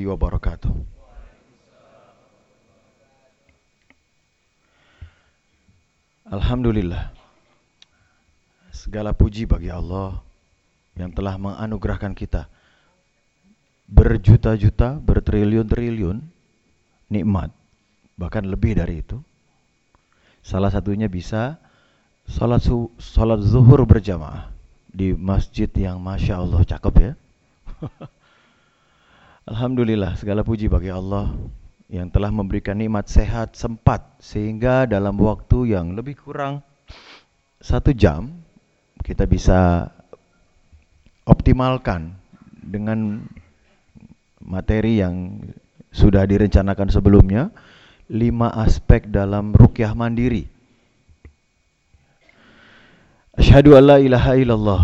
wabarakatuh. Alhamdulillah. Segala puji bagi Allah yang telah menganugerahkan kita berjuta-juta, bertriliun-triliun nikmat, bahkan lebih dari itu. Salah satunya bisa salat, salat zuhur berjamaah di masjid yang masya Allah cakep ya. Alhamdulillah segala puji bagi Allah yang telah memberikan nikmat sehat sempat sehingga dalam waktu yang lebih kurang satu jam kita bisa optimalkan dengan materi yang sudah direncanakan sebelumnya lima aspek dalam rukyah mandiri. Asyhadu alla ilaha illallah.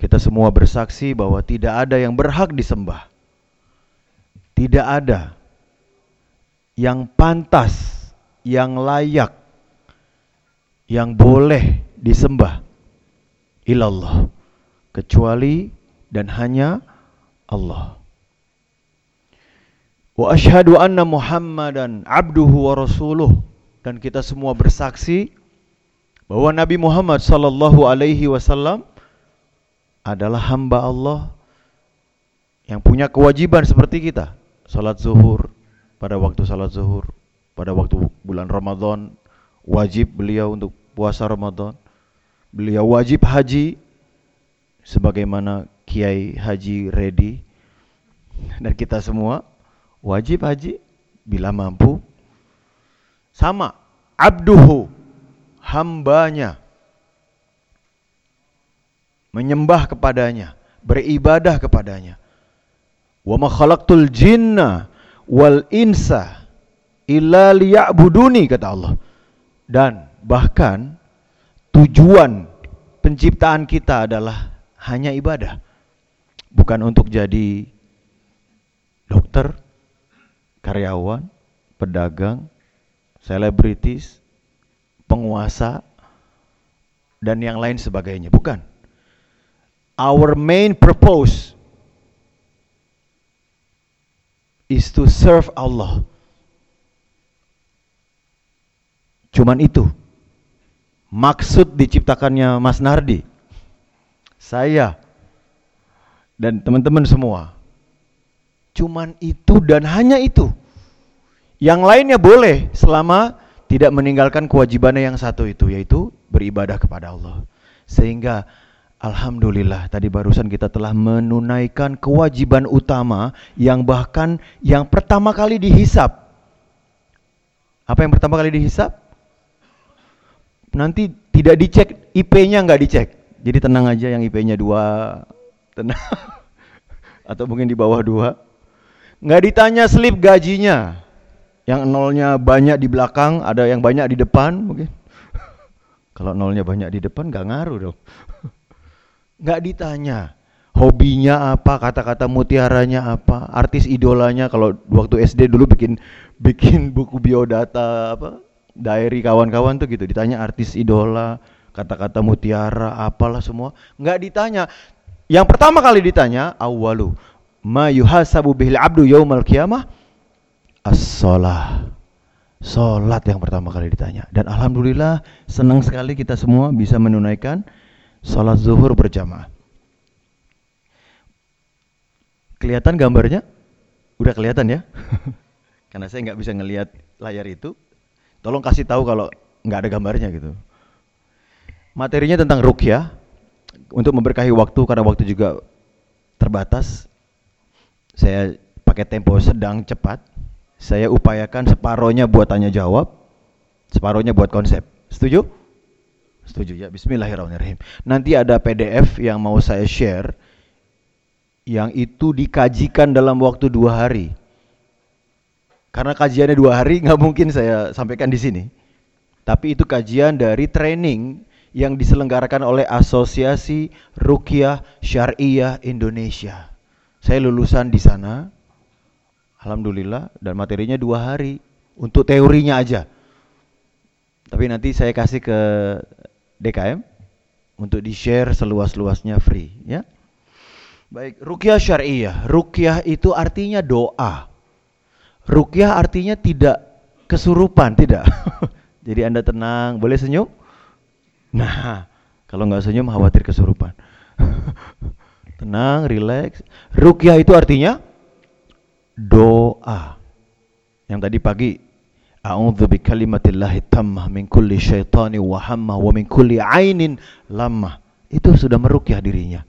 Kita semua bersaksi bahwa tidak ada yang berhak disembah tidak ada yang pantas, yang layak, yang boleh disembah ilallah kecuali dan hanya Allah. Wa asyhadu anna Muhammadan abduhu wa rasuluh dan kita semua bersaksi bahwa Nabi Muhammad sallallahu alaihi wasallam adalah hamba Allah yang punya kewajiban seperti kita, salat zuhur, pada waktu salat zuhur, pada waktu bulan Ramadan, wajib beliau untuk puasa Ramadan. Beliau wajib haji sebagaimana Kiai Haji Redi dan kita semua wajib haji bila mampu. Sama abduhu hambanya menyembah kepadanya, beribadah kepadanya. Wa ma khalaqtul jinna wal insa illa liya'buduni kata Allah. Dan bahkan tujuan penciptaan kita adalah hanya ibadah. Bukan untuk jadi dokter, karyawan, pedagang, selebritis, penguasa, dan yang lain sebagainya. Bukan. Our main purpose is to serve Allah. Cuman itu. Maksud diciptakannya Mas Nardi. Saya dan teman-teman semua. Cuman itu dan hanya itu. Yang lainnya boleh selama tidak meninggalkan kewajibannya yang satu itu yaitu beribadah kepada Allah. Sehingga Alhamdulillah tadi barusan kita telah menunaikan kewajiban utama yang bahkan yang pertama kali dihisap. Apa yang pertama kali dihisap? Nanti tidak dicek IP-nya nggak dicek. Jadi tenang aja yang IP-nya dua, tenang. Atau mungkin di bawah dua. Nggak ditanya slip gajinya. Yang nolnya banyak di belakang, ada yang banyak di depan mungkin. Kalau nolnya banyak di depan nggak ngaruh dong nggak ditanya hobinya apa, kata-kata mutiaranya apa, artis idolanya kalau waktu SD dulu bikin bikin buku biodata apa, diary kawan-kawan tuh gitu, ditanya artis idola, kata-kata mutiara, apalah semua, nggak ditanya. Yang pertama kali ditanya, awalu ma yuhasabu bihil abdu yaumal qiyamah as-shalah. Salat yang pertama kali ditanya. Dan alhamdulillah senang sekali kita semua bisa menunaikan Salat zuhur berjamaah. Kelihatan gambarnya? Udah kelihatan ya? Karena saya nggak bisa ngelihat layar itu. Tolong kasih tahu kalau nggak ada gambarnya gitu. Materinya tentang rukyah untuk memberkahi waktu karena waktu juga terbatas. Saya pakai tempo sedang cepat. Saya upayakan separohnya buat tanya jawab, separohnya buat konsep. Setuju? Setuju ya? Bismillahirrahmanirrahim. Nanti ada PDF yang mau saya share yang itu dikajikan dalam waktu dua hari. Karena kajiannya dua hari nggak mungkin saya sampaikan di sini. Tapi itu kajian dari training yang diselenggarakan oleh Asosiasi Rukiah Syariah Indonesia. Saya lulusan di sana, alhamdulillah, dan materinya dua hari untuk teorinya aja. Tapi nanti saya kasih ke DKM untuk di-share seluas-luasnya free ya. Baik, rukyah syariah. Rukyah itu artinya doa. Rukyah artinya tidak kesurupan, tidak. Jadi Anda tenang, boleh senyum? Nah, kalau nggak senyum khawatir kesurupan. tenang, rileks. Rukyah itu artinya doa. Yang tadi pagi A'udzu bikalimatillahi tammah min kulli syaitani wa hammah wa min kulli ainin lamah. Itu sudah merukyah dirinya.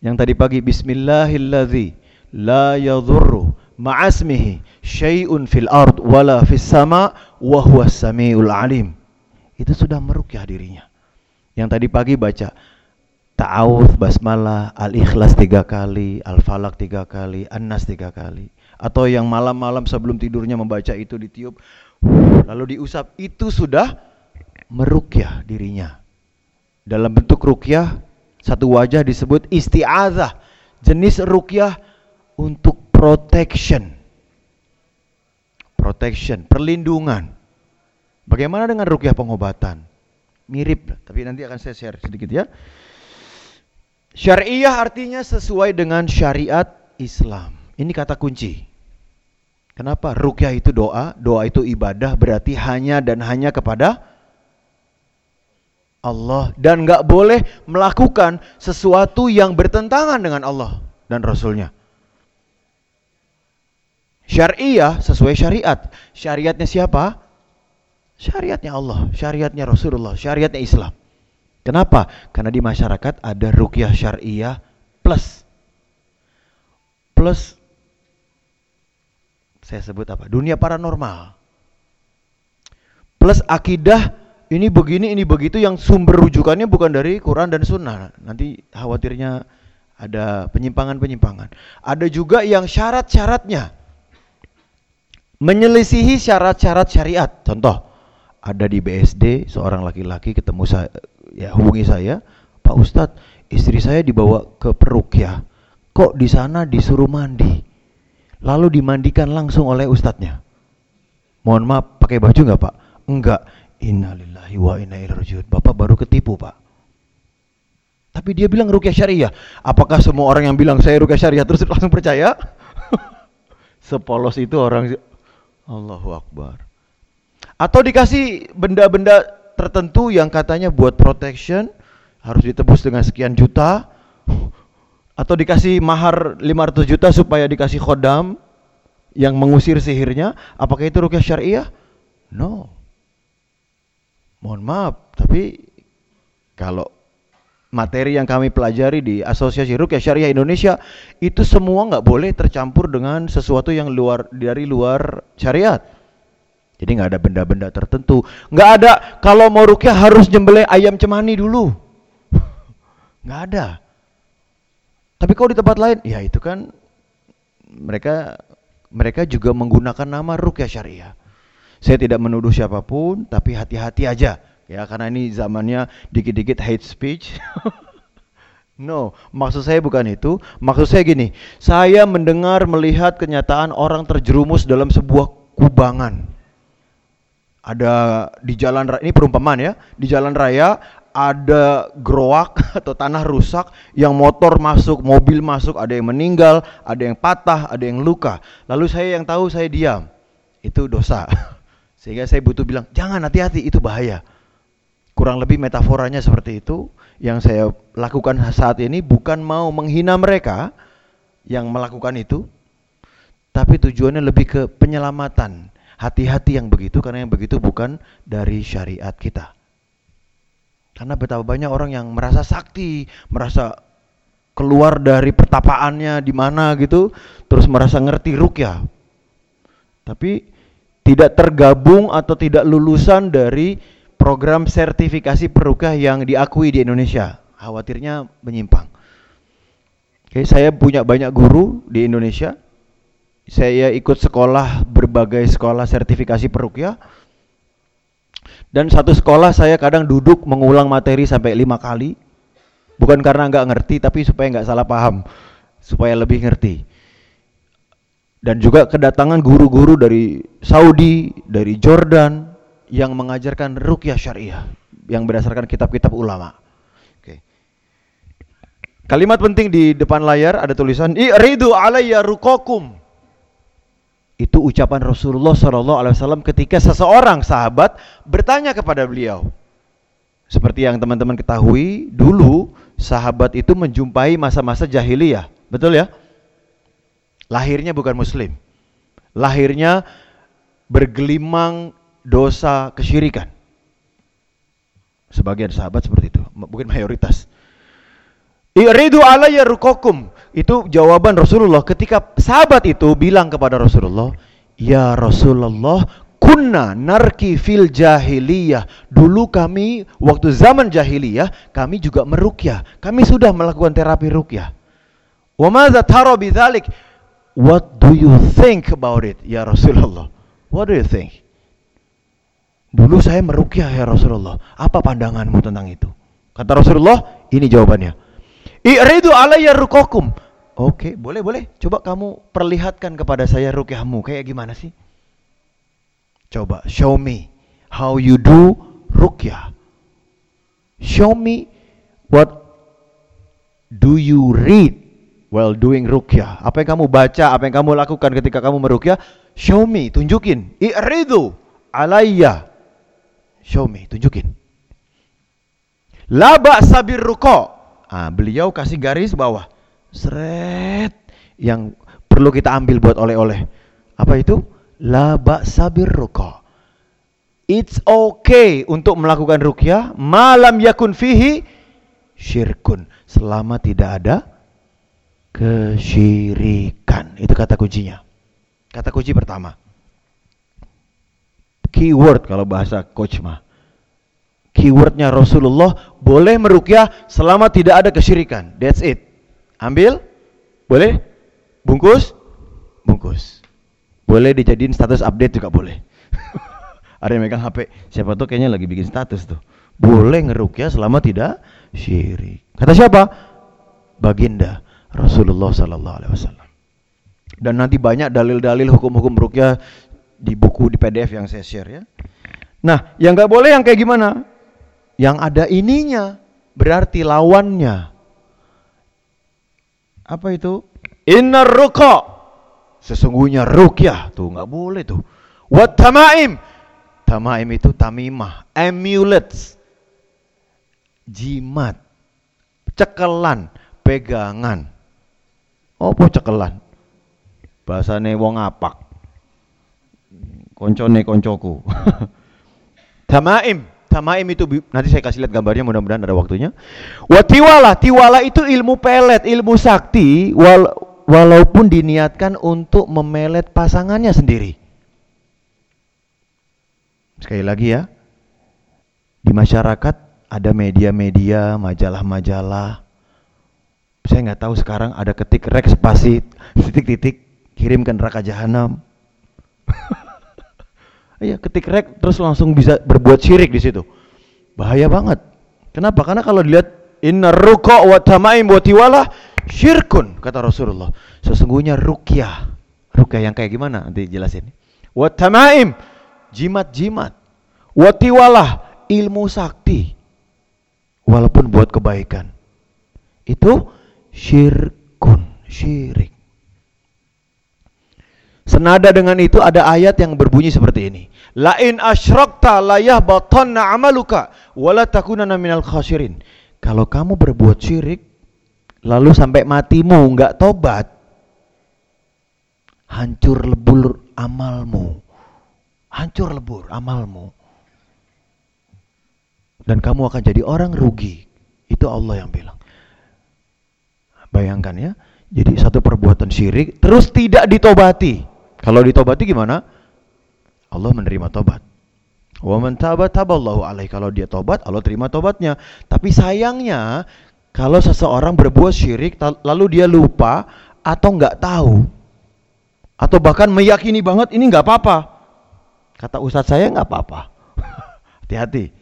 Yang tadi pagi Bismillahilladzi la yadhurru ma'asmihi syai'un fil ard wala fis sama wa huwa samiul alim. Itu sudah merukyah dirinya. Yang tadi pagi baca ta'awudz basmalah al-ikhlas tiga kali, al-falak tiga kali, an-nas tiga kali. Atau yang malam-malam sebelum tidurnya membaca itu ditiup lalu diusap itu sudah merukyah dirinya. Dalam bentuk rukyah satu wajah disebut isti'adzah. Jenis rukyah untuk protection. Protection, perlindungan. Bagaimana dengan rukyah pengobatan? Mirip, tapi nanti akan saya share sedikit ya. Syariah artinya sesuai dengan syariat Islam. Ini kata kunci. Kenapa? Rukyah itu doa, doa itu ibadah berarti hanya dan hanya kepada Allah dan nggak boleh melakukan sesuatu yang bertentangan dengan Allah dan Rasulnya. Syariah sesuai syariat. Syariatnya siapa? Syariatnya Allah, syariatnya Rasulullah, syariatnya Islam. Kenapa? Karena di masyarakat ada rukyah syariah plus. Plus saya sebut apa? Dunia paranormal. Plus akidah ini begini, ini begitu yang sumber rujukannya bukan dari Quran dan Sunnah. Nanti khawatirnya ada penyimpangan-penyimpangan. Ada juga yang syarat-syaratnya menyelisihi syarat-syarat syariat. Contoh, ada di BSD seorang laki-laki ketemu saya, ya hubungi saya, Pak Ustadz, istri saya dibawa ke perukyah. Kok di sana disuruh mandi? Lalu dimandikan langsung oleh ustadznya. Mohon maaf, pakai baju nggak Pak? Enggak Innalillahi wa inna ilaihi. Bapak baru ketipu, Pak. Tapi dia bilang rukyah syariah. Apakah semua orang yang bilang saya rukyah syariah terus langsung percaya? Sepolos itu orang Allahu Akbar. Atau dikasih benda-benda tertentu yang katanya buat protection harus ditebus dengan sekian juta atau dikasih mahar 500 juta supaya dikasih khodam yang mengusir sihirnya apakah itu rukyah syariah? No mohon maaf, tapi kalau materi yang kami pelajari di Asosiasi Rukyah Syariah Indonesia itu semua nggak boleh tercampur dengan sesuatu yang luar dari luar syariat. Jadi nggak ada benda-benda tertentu. Nggak ada kalau mau rukyah harus nyembelih ayam cemani dulu. Nggak ada. Tapi kalau di tempat lain, ya itu kan mereka mereka juga menggunakan nama rukyah syariah. Saya tidak menuduh siapa pun, tapi hati-hati aja ya karena ini zamannya dikit-dikit hate speech. no, maksud saya bukan itu. Maksud saya gini, saya mendengar melihat kenyataan orang terjerumus dalam sebuah kubangan. Ada di jalan ini perumpamaan ya, di jalan raya ada geroak atau tanah rusak yang motor masuk, mobil masuk, ada yang meninggal, ada yang patah, ada yang luka. Lalu saya yang tahu saya diam. Itu dosa. Sehingga saya butuh bilang, jangan hati-hati, itu bahaya. Kurang lebih metaforanya seperti itu. Yang saya lakukan saat ini bukan mau menghina mereka yang melakukan itu, tapi tujuannya lebih ke penyelamatan. Hati-hati yang begitu, karena yang begitu bukan dari syariat kita. Karena betapa banyak orang yang merasa sakti, merasa keluar dari pertapaannya di mana gitu, terus merasa ngerti rukyah. Tapi tidak tergabung atau tidak lulusan dari program sertifikasi perukah yang diakui di Indonesia. Khawatirnya menyimpang. Oke, saya punya banyak guru di Indonesia. Saya ikut sekolah berbagai sekolah sertifikasi perukyah. Dan satu sekolah saya kadang duduk mengulang materi sampai lima kali. Bukan karena nggak ngerti, tapi supaya nggak salah paham, supaya lebih ngerti dan juga kedatangan guru-guru dari Saudi, dari Jordan yang mengajarkan rukyah syariah yang berdasarkan kitab-kitab ulama. Oke. Kalimat penting di depan layar ada tulisan I'ridu alayya rukokum. Itu ucapan Rasulullah SAW ketika seseorang sahabat bertanya kepada beliau. Seperti yang teman-teman ketahui, dulu sahabat itu menjumpai masa-masa jahiliyah. Betul ya? Lahirnya bukan muslim. Lahirnya bergelimang dosa kesyirikan. Sebagian sahabat seperti itu, mungkin mayoritas. Iridu alayya rukokum. Itu jawaban Rasulullah ketika sahabat itu bilang kepada Rasulullah, "Ya Rasulullah, kunna narki fil jahiliyah. Dulu kami waktu zaman jahiliyah, kami juga merukyah. Kami sudah melakukan terapi rukyah. Wa madza tara bidzalik? What do you think about it, ya Rasulullah? What do you think? Dulu saya merukyah ya Rasulullah. Apa pandanganmu tentang itu? Kata Rasulullah, ini jawabannya. I'ridu alayya rukokum. Oke, boleh boleh. Coba kamu perlihatkan kepada saya rukyahmu kayak gimana sih? Coba show me how you do rukyah. Show me what do you read while doing rukyah. Apa yang kamu baca, apa yang kamu lakukan ketika kamu merukyah? Show me, tunjukin. I'ridu alayya. Show me, tunjukin. La ba'sa birruqa. Nah, beliau kasih garis bawah. Seret yang perlu kita ambil buat oleh-oleh. Apa itu? La ba'sa birruqa. It's okay untuk melakukan rukyah malam yakun fihi syirkun selama tidak ada kesyirikan. Itu kata kuncinya. Kata kunci pertama. Keyword kalau bahasa coach mah keywordnya Rasulullah boleh merukyah selama tidak ada kesyirikan. That's it. Ambil, boleh, bungkus, bungkus. Boleh dijadiin status update juga boleh. ada yang megang HP, siapa tuh kayaknya lagi bikin status tuh. Boleh ngerukyah selama tidak syirik. Kata siapa? Baginda Rasulullah Sallallahu Alaihi Wasallam. Dan nanti banyak dalil-dalil hukum-hukum rukyah di buku di PDF yang saya share ya. Nah, yang nggak boleh yang kayak gimana? Yang ada ininya berarti lawannya. Apa itu? Innar ruqa. Sesungguhnya rukyah tuh nggak boleh tuh. Wat tamaim. Tamaim itu tamimah, amulets. Jimat. Cekelan, pegangan. Apa cekelan? Bahasane wong apak. Koncone koncoku. tamaim Tamaim itu nanti saya kasih lihat gambarnya mudah-mudahan ada waktunya. Watiwala, tiwala itu ilmu pelet, ilmu sakti wal, walaupun diniatkan untuk memelet pasangannya sendiri. Sekali lagi ya. Di masyarakat ada media-media, majalah-majalah. Saya nggak tahu sekarang ada ketik rek spasi titik-titik kirimkan neraka jahanam. Iya, ketik rek terus langsung bisa berbuat syirik di situ. Bahaya banget. Kenapa? Karena kalau dilihat inna ruqa wa tamaim wa tiwala syirkun kata Rasulullah. Sesungguhnya rukyah. Rukyah yang kayak gimana? Nanti jelasin. Wa tamaim jimat-jimat. Wa tiwalah ilmu sakti. Walaupun buat kebaikan. Itu syirkun, syirik. Senada dengan itu ada ayat yang berbunyi seperti ini. Lain asyrakta batanna amaluka wala takunana minal khasirin. Kalau kamu berbuat syirik lalu sampai matimu enggak tobat hancur lebur amalmu. Hancur lebur amalmu. Dan kamu akan jadi orang rugi. Itu Allah yang bilang. Bayangkan ya, jadi satu perbuatan syirik terus tidak ditobati. Kalau ditobati gimana? Allah menerima tobat. Wa man taba taballahu alaihi. Kalau dia tobat, Allah terima tobatnya. Tapi sayangnya kalau seseorang berbuat syirik lalu dia lupa atau nggak tahu atau bahkan meyakini banget ini nggak apa-apa. Kata ustadz saya nggak apa-apa. Hati-hati.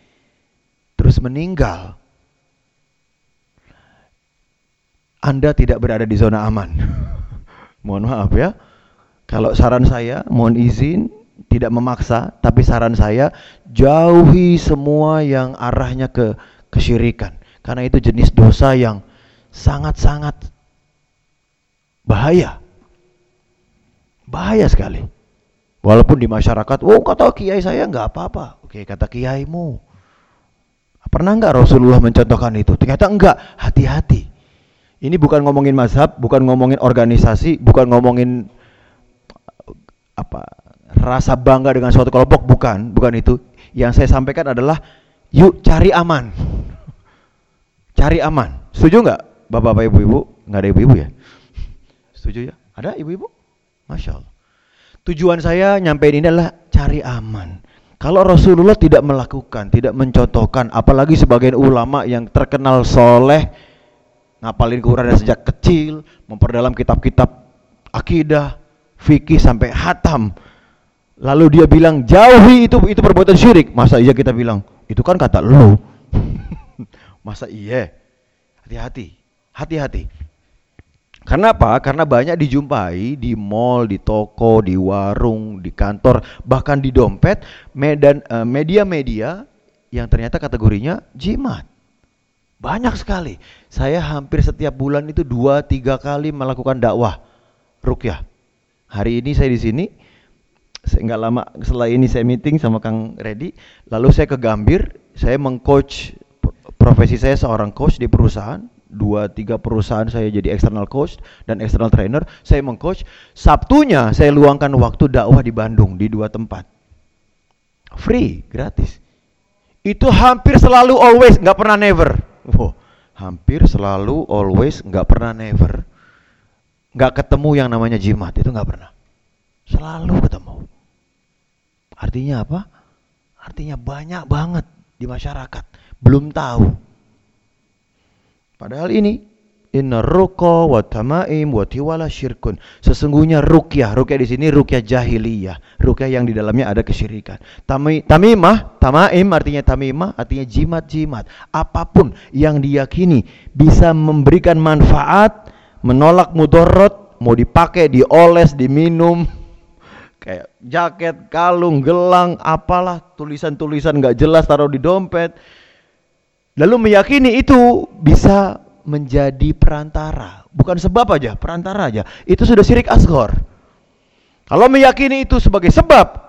Terus meninggal. Anda tidak berada di zona aman. Mohon maaf ya. Kalau saran saya, mohon izin, tidak memaksa, tapi saran saya jauhi semua yang arahnya ke kesyirikan. Karena itu jenis dosa yang sangat-sangat bahaya. Bahaya sekali. Walaupun di masyarakat, oh kata kiai saya nggak apa-apa. Oke, kata kiaimu. Pernah nggak Rasulullah mencontohkan itu? Ternyata enggak. Hati-hati. Ini bukan ngomongin mazhab, bukan ngomongin organisasi, bukan ngomongin apa rasa bangga dengan suatu kelompok, bukan, bukan itu. Yang saya sampaikan adalah yuk cari aman. Cari aman. Setuju nggak, bapak-bapak, ibu-ibu? Nggak ada ibu-ibu ya? Setuju ya? Ada ibu-ibu? Masya Allah. Tujuan saya nyampein ini adalah cari aman. Kalau Rasulullah tidak melakukan, tidak mencontohkan, apalagi sebagian ulama yang terkenal soleh, ngapalin Quran sejak kecil, memperdalam kitab-kitab akidah, fikih sampai hatam. Lalu dia bilang jauhi itu itu perbuatan syirik. Masa iya kita bilang itu kan kata lu. Masa iya? Hati-hati, hati-hati. Kenapa? Karena banyak dijumpai di mall, di toko, di warung, di kantor, bahkan di dompet, medan eh, media-media yang ternyata kategorinya jimat. Banyak sekali. Saya hampir setiap bulan itu dua tiga kali melakukan dakwah rukyah. Hari ini saya di sini, nggak lama setelah ini saya meeting sama Kang Redi, lalu saya ke Gambir, saya mengcoach profesi saya seorang coach di perusahaan dua tiga perusahaan saya jadi external coach dan external trainer saya mengcoach. Sabtunya saya luangkan waktu dakwah di Bandung di dua tempat. Free gratis. Itu hampir selalu always nggak pernah never. Wow, hampir selalu always nggak pernah never. Nggak ketemu yang namanya jimat itu nggak pernah selalu ketemu artinya apa artinya banyak banget di masyarakat belum tahu Padahal ini Inna ruqa wa tamaim wa tiwala syirkun. Sesungguhnya rukyah, rukyah di sini rukyah jahiliyah, rukyah yang di dalamnya ada kesyirikan. Tami, tamimah, tamaim artinya tamimah, artinya jimat-jimat. Apa pun yang diyakini bisa memberikan manfaat, menolak mudorot, mau dipakai, dioles, diminum, kayak jaket, kalung, gelang, apalah tulisan-tulisan nggak jelas taruh di dompet Lalu meyakini itu bisa menjadi perantara. Bukan sebab aja, perantara aja. Itu sudah syirik asghar. Kalau meyakini itu sebagai sebab,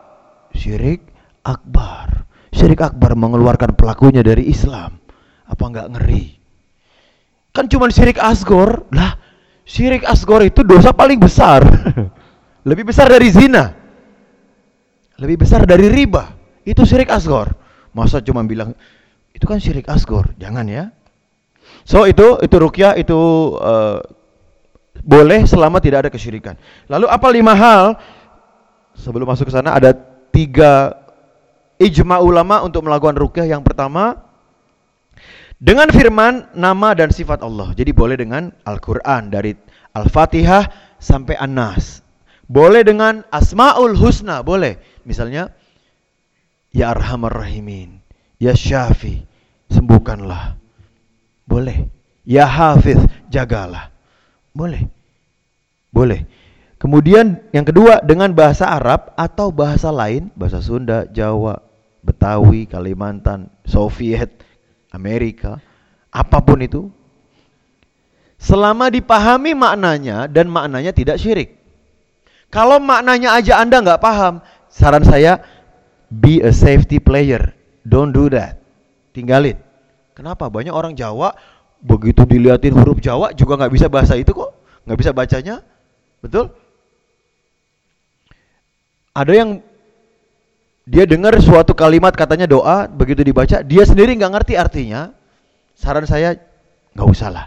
syirik akbar. Syirik akbar mengeluarkan pelakunya dari Islam. Apa enggak ngeri? Kan cuma syirik asghar. Lah, syirik asghar itu dosa paling besar. Lebih besar dari zina. Lebih besar dari riba. Itu syirik asghar. Masa cuma bilang itu kan syirik asgor, jangan ya. So itu itu rukyah itu uh, boleh selama tidak ada kesyirikan. Lalu apa lima hal sebelum masuk ke sana ada tiga ijma ulama untuk melakukan rukyah. Yang pertama dengan firman nama dan sifat Allah. Jadi boleh dengan Al-Qur'an dari Al-Fatihah sampai An-Nas. Boleh dengan Asmaul Husna, boleh. Misalnya Ya Arhamar Rahimin, Ya Syafi, sembuhkanlah. Boleh. Ya Hafiz, jagalah. Boleh. Boleh. Kemudian yang kedua dengan bahasa Arab atau bahasa lain, bahasa Sunda, Jawa, Betawi, Kalimantan, Soviet, Amerika, apa pun itu. Selama dipahami maknanya dan maknanya tidak syirik. Kalau maknanya aja Anda nggak paham, saran saya be a safety player. Don't do that tinggalin. Kenapa? Banyak orang Jawa begitu dilihatin huruf Jawa juga nggak bisa bahasa itu kok, nggak bisa bacanya, betul? Ada yang dia dengar suatu kalimat katanya doa, begitu dibaca dia sendiri nggak ngerti artinya. Saran saya nggak usah lah,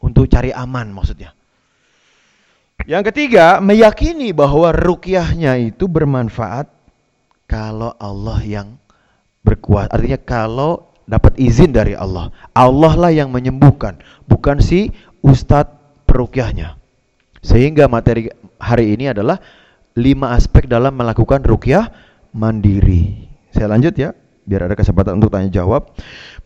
untuk cari aman maksudnya. Yang ketiga, meyakini bahwa rukyahnya itu bermanfaat kalau Allah yang berkuasa. Artinya kalau dapat izin dari Allah, Allah lah yang menyembuhkan, bukan si ustadz perukyahnya. Sehingga materi hari ini adalah lima aspek dalam melakukan rukyah mandiri. Saya lanjut ya, biar ada kesempatan untuk tanya jawab.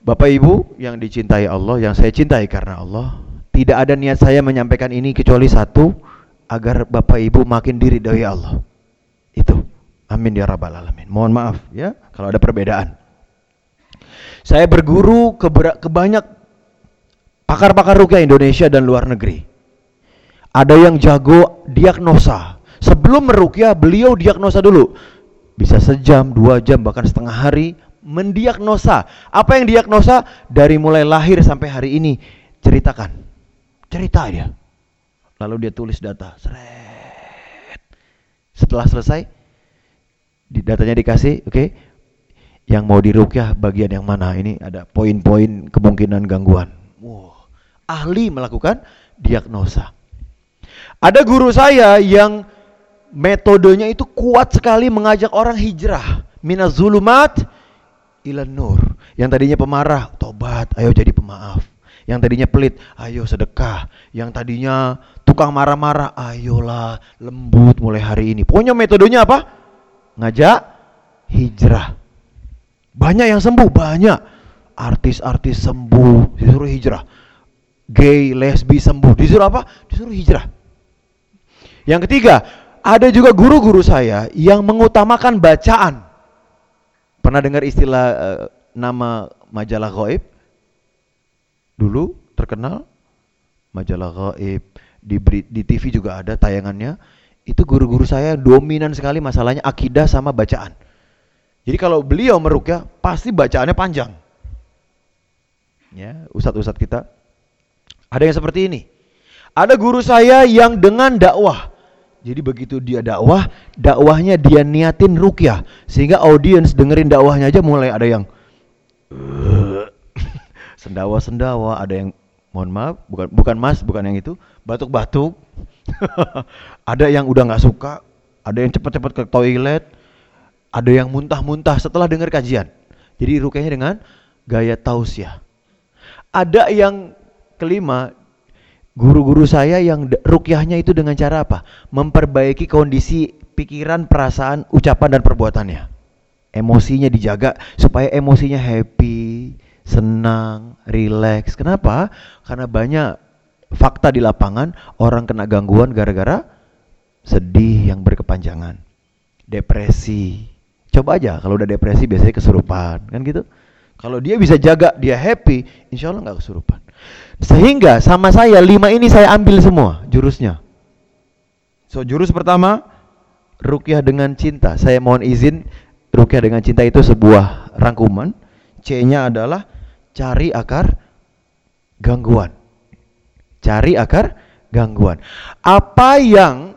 Bapak Ibu yang dicintai Allah, yang saya cintai karena Allah, tidak ada niat saya menyampaikan ini kecuali satu, agar Bapak Ibu makin diri dari Allah. Itu. Amin ya rabbal alamin. Mohon maaf ya kalau ada perbedaan. Saya berguru ke, banyak pakar-pakar rukyah Indonesia dan luar negeri. Ada yang jago diagnosa. Sebelum merukyah, beliau diagnosa dulu. Bisa sejam, dua jam, bahkan setengah hari mendiagnosa. Apa yang diagnosa dari mulai lahir sampai hari ini? Ceritakan. Cerita dia. Lalu dia tulis data. Seret. Setelah selesai, di datanya dikasih, oke. Okay, yang mau dirukyah bagian yang mana? Ini ada poin-poin kemungkinan gangguan. Wow. Ahli melakukan diagnosa. Ada guru saya yang metodenya itu kuat sekali mengajak orang hijrah. Minazulumat ilan nur. Yang tadinya pemarah, tobat, ayo jadi pemaaf. Yang tadinya pelit, ayo sedekah. Yang tadinya tukang marah-marah, ayolah lembut mulai hari ini. Pokoknya metodenya apa? Ngajak hijrah. Banyak yang sembuh, banyak. Artis-artis sembuh, disuruh hijrah. Gay, lesbi sembuh, disuruh apa? Disuruh hijrah. Yang ketiga, ada juga guru-guru saya yang mengutamakan bacaan. Pernah dengar istilah uh, nama majalah gaib? Dulu terkenal majalah gaib di di TV juga ada tayangannya. Itu guru-guru saya dominan sekali masalahnya akidah sama bacaan. Jadi kalau beliau merukyah pasti bacaannya panjang. Ya, ustadz-ustadz kita ada yang seperti ini. Ada guru saya yang dengan dakwah. Jadi begitu dia dakwah, dakwahnya dia niatin rukyah sehingga audiens dengerin dakwahnya aja mulai ada yang sendawa-sendawa, ada yang mohon maaf, bukan bukan Mas, bukan yang itu, batuk-batuk. ada yang udah nggak suka, ada yang cepat-cepat ke toilet, ada yang muntah-muntah setelah dengar kajian. Jadi rukyahnya dengan gaya tausiah. Ada yang kelima, guru-guru saya yang rukyahnya itu dengan cara apa? Memperbaiki kondisi pikiran, perasaan, ucapan dan perbuatannya. Emosinya dijaga supaya emosinya happy, senang, rileks. Kenapa? Karena banyak fakta di lapangan orang kena gangguan gara-gara sedih yang berkepanjangan, depresi, Coba aja kalau udah depresi biasanya kesurupan, kan gitu. Kalau dia bisa jaga, dia happy, insya Allah nggak kesurupan. Sehingga sama saya lima ini saya ambil semua jurusnya. So jurus pertama rukyah dengan cinta. Saya mohon izin rukyah dengan cinta itu sebuah rangkuman. C-nya adalah cari akar gangguan. Cari akar gangguan. Apa yang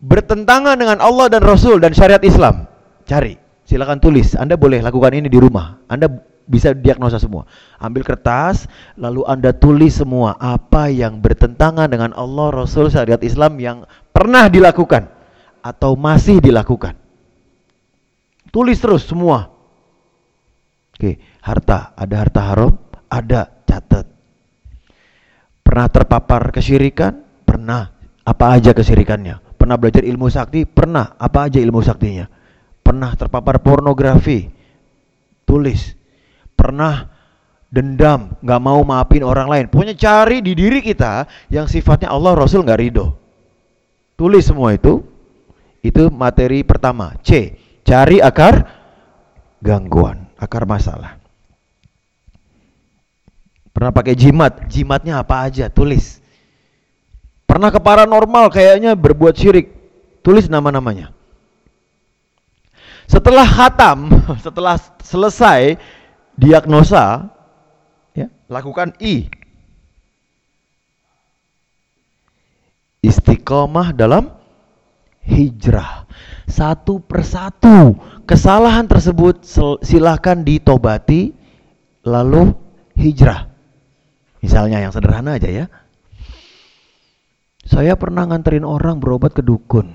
bertentangan dengan Allah dan Rasul dan syariat Islam Cari, silakan tulis. Anda boleh lakukan ini di rumah. Anda bisa diagnosa semua. Ambil kertas, lalu Anda tulis semua apa yang bertentangan dengan Allah, Rasul, syariat Islam yang pernah dilakukan atau masih dilakukan. Tulis terus semua. Oke, harta, ada harta haram, ada. Pernah terpapar kesyirikan? Pernah. Apa aja kesyirikannya? Pernah belajar ilmu sakti? Pernah. Apa aja ilmu saktinya? Pernah terpapar pornografi? Tulis. Pernah dendam, nggak mau maafin orang lain. Pokoknya cari di diri kita yang sifatnya Allah Rasul nggak ridho. Tulis semua itu. Itu materi pertama. C. Cari akar gangguan, akar masalah. Pernah pakai jimat, jimatnya apa aja, tulis. Pernah ke paranormal kayaknya berbuat syirik, tulis nama-namanya. Setelah khatam, setelah selesai diagnosa, ya, lakukan I. Istiqomah dalam hijrah. Satu persatu kesalahan tersebut silahkan ditobati lalu hijrah. Misalnya yang sederhana aja ya. Saya pernah nganterin orang berobat ke dukun.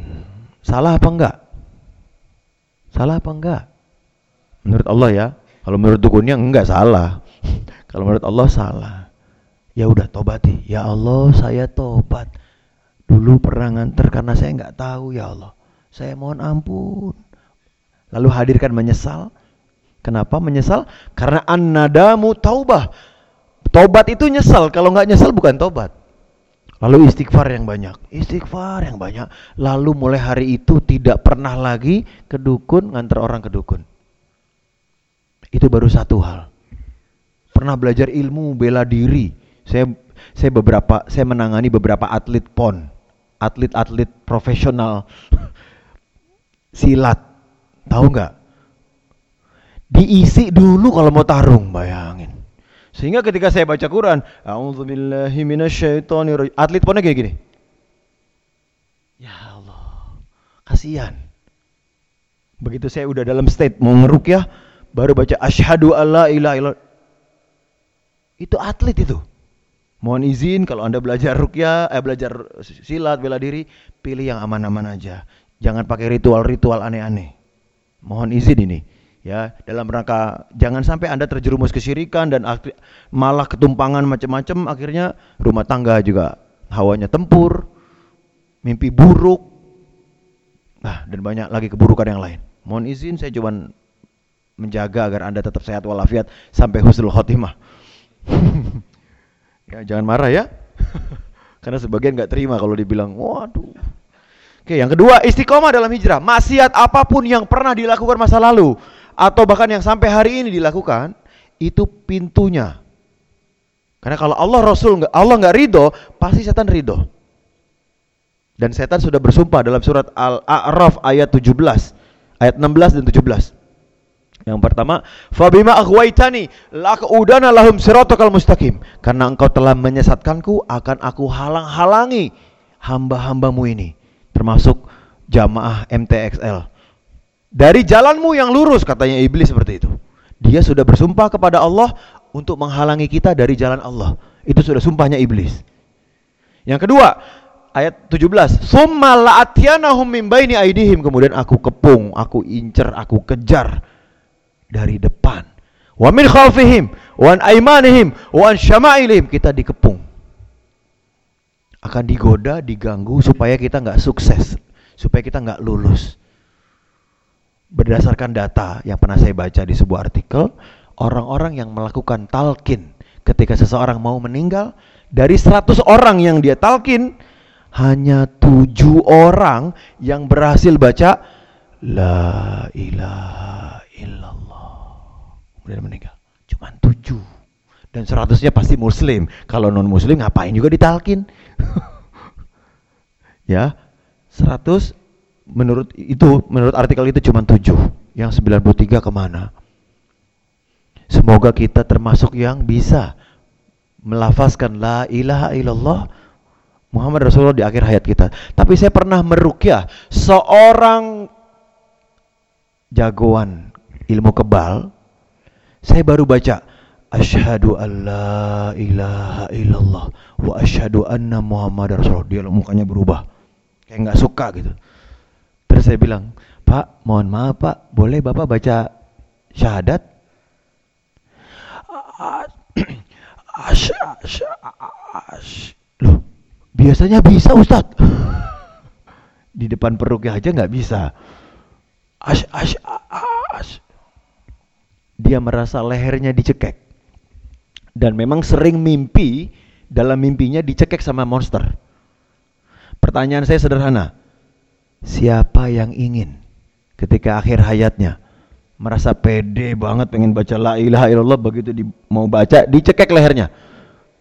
Salah apa enggak? Salah apa enggak? Menurut Allah ya. Kalau menurut dukunnya enggak salah. Kalau menurut Allah salah. Ya udah tobati. Ya Allah, saya tobat. Dulu pernah nganter karena saya enggak tahu ya Allah. Saya mohon ampun. Lalu hadirkan menyesal. Kenapa menyesal? Karena an-nadamu taubah. Tobat itu nyesal. Kalau enggak nyesal bukan tobat. Lalu istighfar yang banyak, istighfar yang banyak. Lalu mulai hari itu tidak pernah lagi ke dukun ngantar orang ke dukun. Itu baru satu hal. Pernah belajar ilmu bela diri, Saya saya beberapa saya menangani beberapa atlet pon, atlet-atlet profesional silat. Tahu nggak? Diisi dulu kalau mau tarung, bayangin. Sehingga ketika saya baca Quran, minasyaitonir atlet ponnya kayak gini. Ya Allah, kasihan. Begitu saya udah dalam state mau ya, baru baca asyhadu alla ilaha illallah. Itu atlet itu. Mohon izin kalau Anda belajar rukyah, eh belajar silat, bela diri, pilih yang aman-aman aja. Jangan pakai ritual-ritual aneh-aneh. Mohon izin ini ya dalam rangka jangan sampai anda terjerumus kesyirikan dan malah ketumpangan macam-macam akhirnya rumah tangga juga hawanya tempur mimpi buruk nah dan banyak lagi keburukan yang lain mohon izin saya cuma menjaga agar anda tetap sehat walafiat sampai husnul khotimah Ya, jangan marah ya. Karena sebagian nggak terima kalau dibilang, waduh. Oke, yang kedua, istiqomah dalam hijrah. Maksiat apa pun yang pernah dilakukan masa lalu atau bahkan yang sampai hari ini dilakukan, itu pintunya. Karena kalau Allah Rasul nggak Allah nggak ridho, pasti setan ridho. Dan setan sudah bersumpah dalam surat Al-A'raf ayat 17, ayat 16 dan 17. Yang pertama, fabima aghwaitani laqudana lahum siratal mustaqim. Karena engkau telah menyesatkanku, akan aku halang-halangi hamba-hambamu ini, termasuk jamaah MTXL. Dari jalanmu yang lurus katanya iblis seperti itu. Dia sudah bersumpah kepada Allah untuk menghalangi kita dari jalan Allah. Itu sudah sumpahnya iblis. Yang kedua, ayat 17. Summa la'atyanahum min baini aidihim. Kemudian aku kepung, aku incer, aku kejar dari depan. Wa min khalfihim wa an aimanihim wa an syama'ilihim kita dikepung. Akan digoda, diganggu supaya kita nggak sukses, supaya kita nggak lulus. Berdasarkan data yang pernah saya baca di sebuah artikel, orang-orang yang melakukan talkin ketika seseorang mau meninggal, dari 100 orang yang dia talkin, hanya tujuh orang yang berhasil baca La ilaha illallah kemudian meninggal. Cuma tujuh. Dan seratusnya pasti muslim. Kalau non muslim ngapain juga ditalkin. ya, seratus menurut itu menurut artikel itu cuma tujuh. Yang sembilan puluh tiga ke mana? Semoga kita termasuk yang bisa melafazkan la ilaha illallah Muhammad Rasulullah di akhir hayat kita. Tapi saya pernah merukyah seorang jagoan ilmu kebal saya baru baca Asyhadu an la ilaha illallah wa asyhadu anna Muhammad Rasulullah. Dia mukanya berubah. Kayak nggak suka gitu. Terus saya bilang, "Pak, mohon maaf, Pak, boleh Bapak baca syahadat?" Ash, ash. Loh, biasanya bisa Ustaz. Di depan perutnya aja nggak bisa. Ash, ash, ash dia merasa lehernya dicekek. Dan memang sering mimpi, dalam mimpinya dicekek sama monster. Pertanyaan saya sederhana. Siapa yang ingin ketika akhir hayatnya merasa pede banget pengen baca la ilaha illallah begitu di, mau baca dicekek lehernya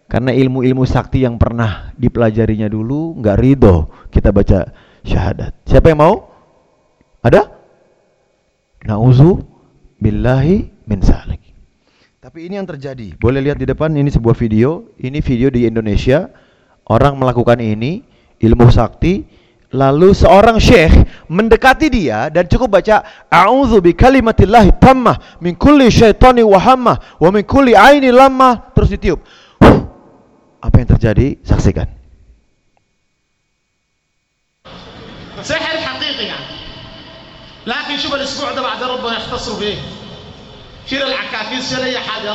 karena ilmu-ilmu sakti yang pernah dipelajarinya dulu nggak ridho kita baca syahadat siapa yang mau ada nauzu billahi min salik. Tapi ini yang terjadi. Boleh lihat di depan ini sebuah video. Ini video di Indonesia. Orang melakukan ini ilmu sakti. Lalu seorang syekh mendekati dia dan cukup baca A'udzu bi kalimatillahi tammah min kulli syaitani wa hammah wa min kulli aini lamah terus ditiup. Huh. Apa yang terjadi? Saksikan. سحر حقيقي يعني لكن شوف الاسبوع ده بعد ربنا يختصر بايه كلا العكاكيز شل اي حاجه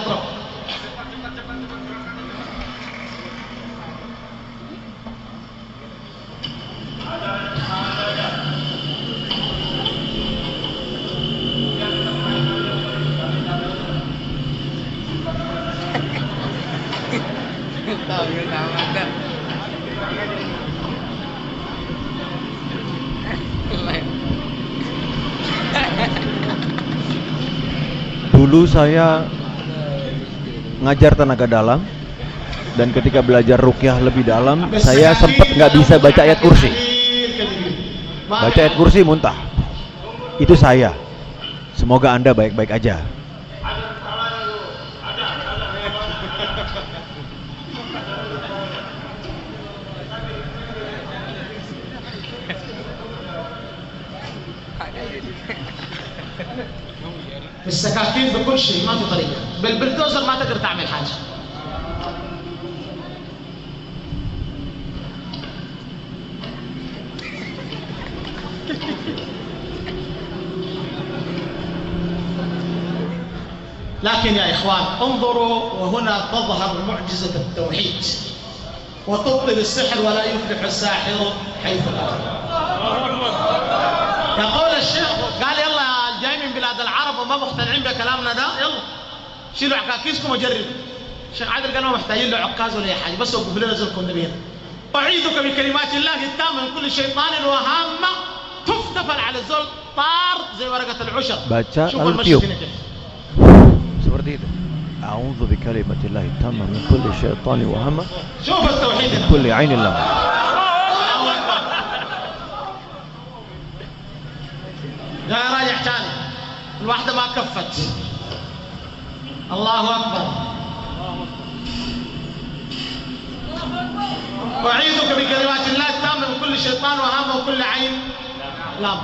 Dulu saya ngajar tenaga dalam dan ketika belajar rukyah lebih dalam saya sempat nggak bisa baca ayat kursi baca في ayat kursi muntah itu saya semoga anda baik-baik aja بالسكاكين بكل شيء ما في طريقه بالبلدوزر ما تقدر تعمل حاجه لكن يا إخوان انظروا وهنا تظهر معجزة التوحيد. وتبطل السحر ولا يفلح الساحر حيث اتى يقول الشيخ قال يلا جاي من بلاد العرب وما مقتنعين بكلامنا ده يلا. شيلوا عكاكيسكم وجربوا. الشيخ عادل قال ما محتاجين له عكاز ولا أي حاجة بس وقفوا لنا زلكم النبي أعيذك بكلمات الله التامة من كل شيطان وهامة تفتفل على الزول طار زي ورقة العشر شوف المشي كيف. ورديده أعوذ بكلمة الله التامة من كل شيطان وهمة شوف التوحيد من كل عين الله لا راجع تاني الواحدة ما كفت. الله أكبر. أعيذك بكلمات الله التامة من كل شيطان وهمة وكل عين لا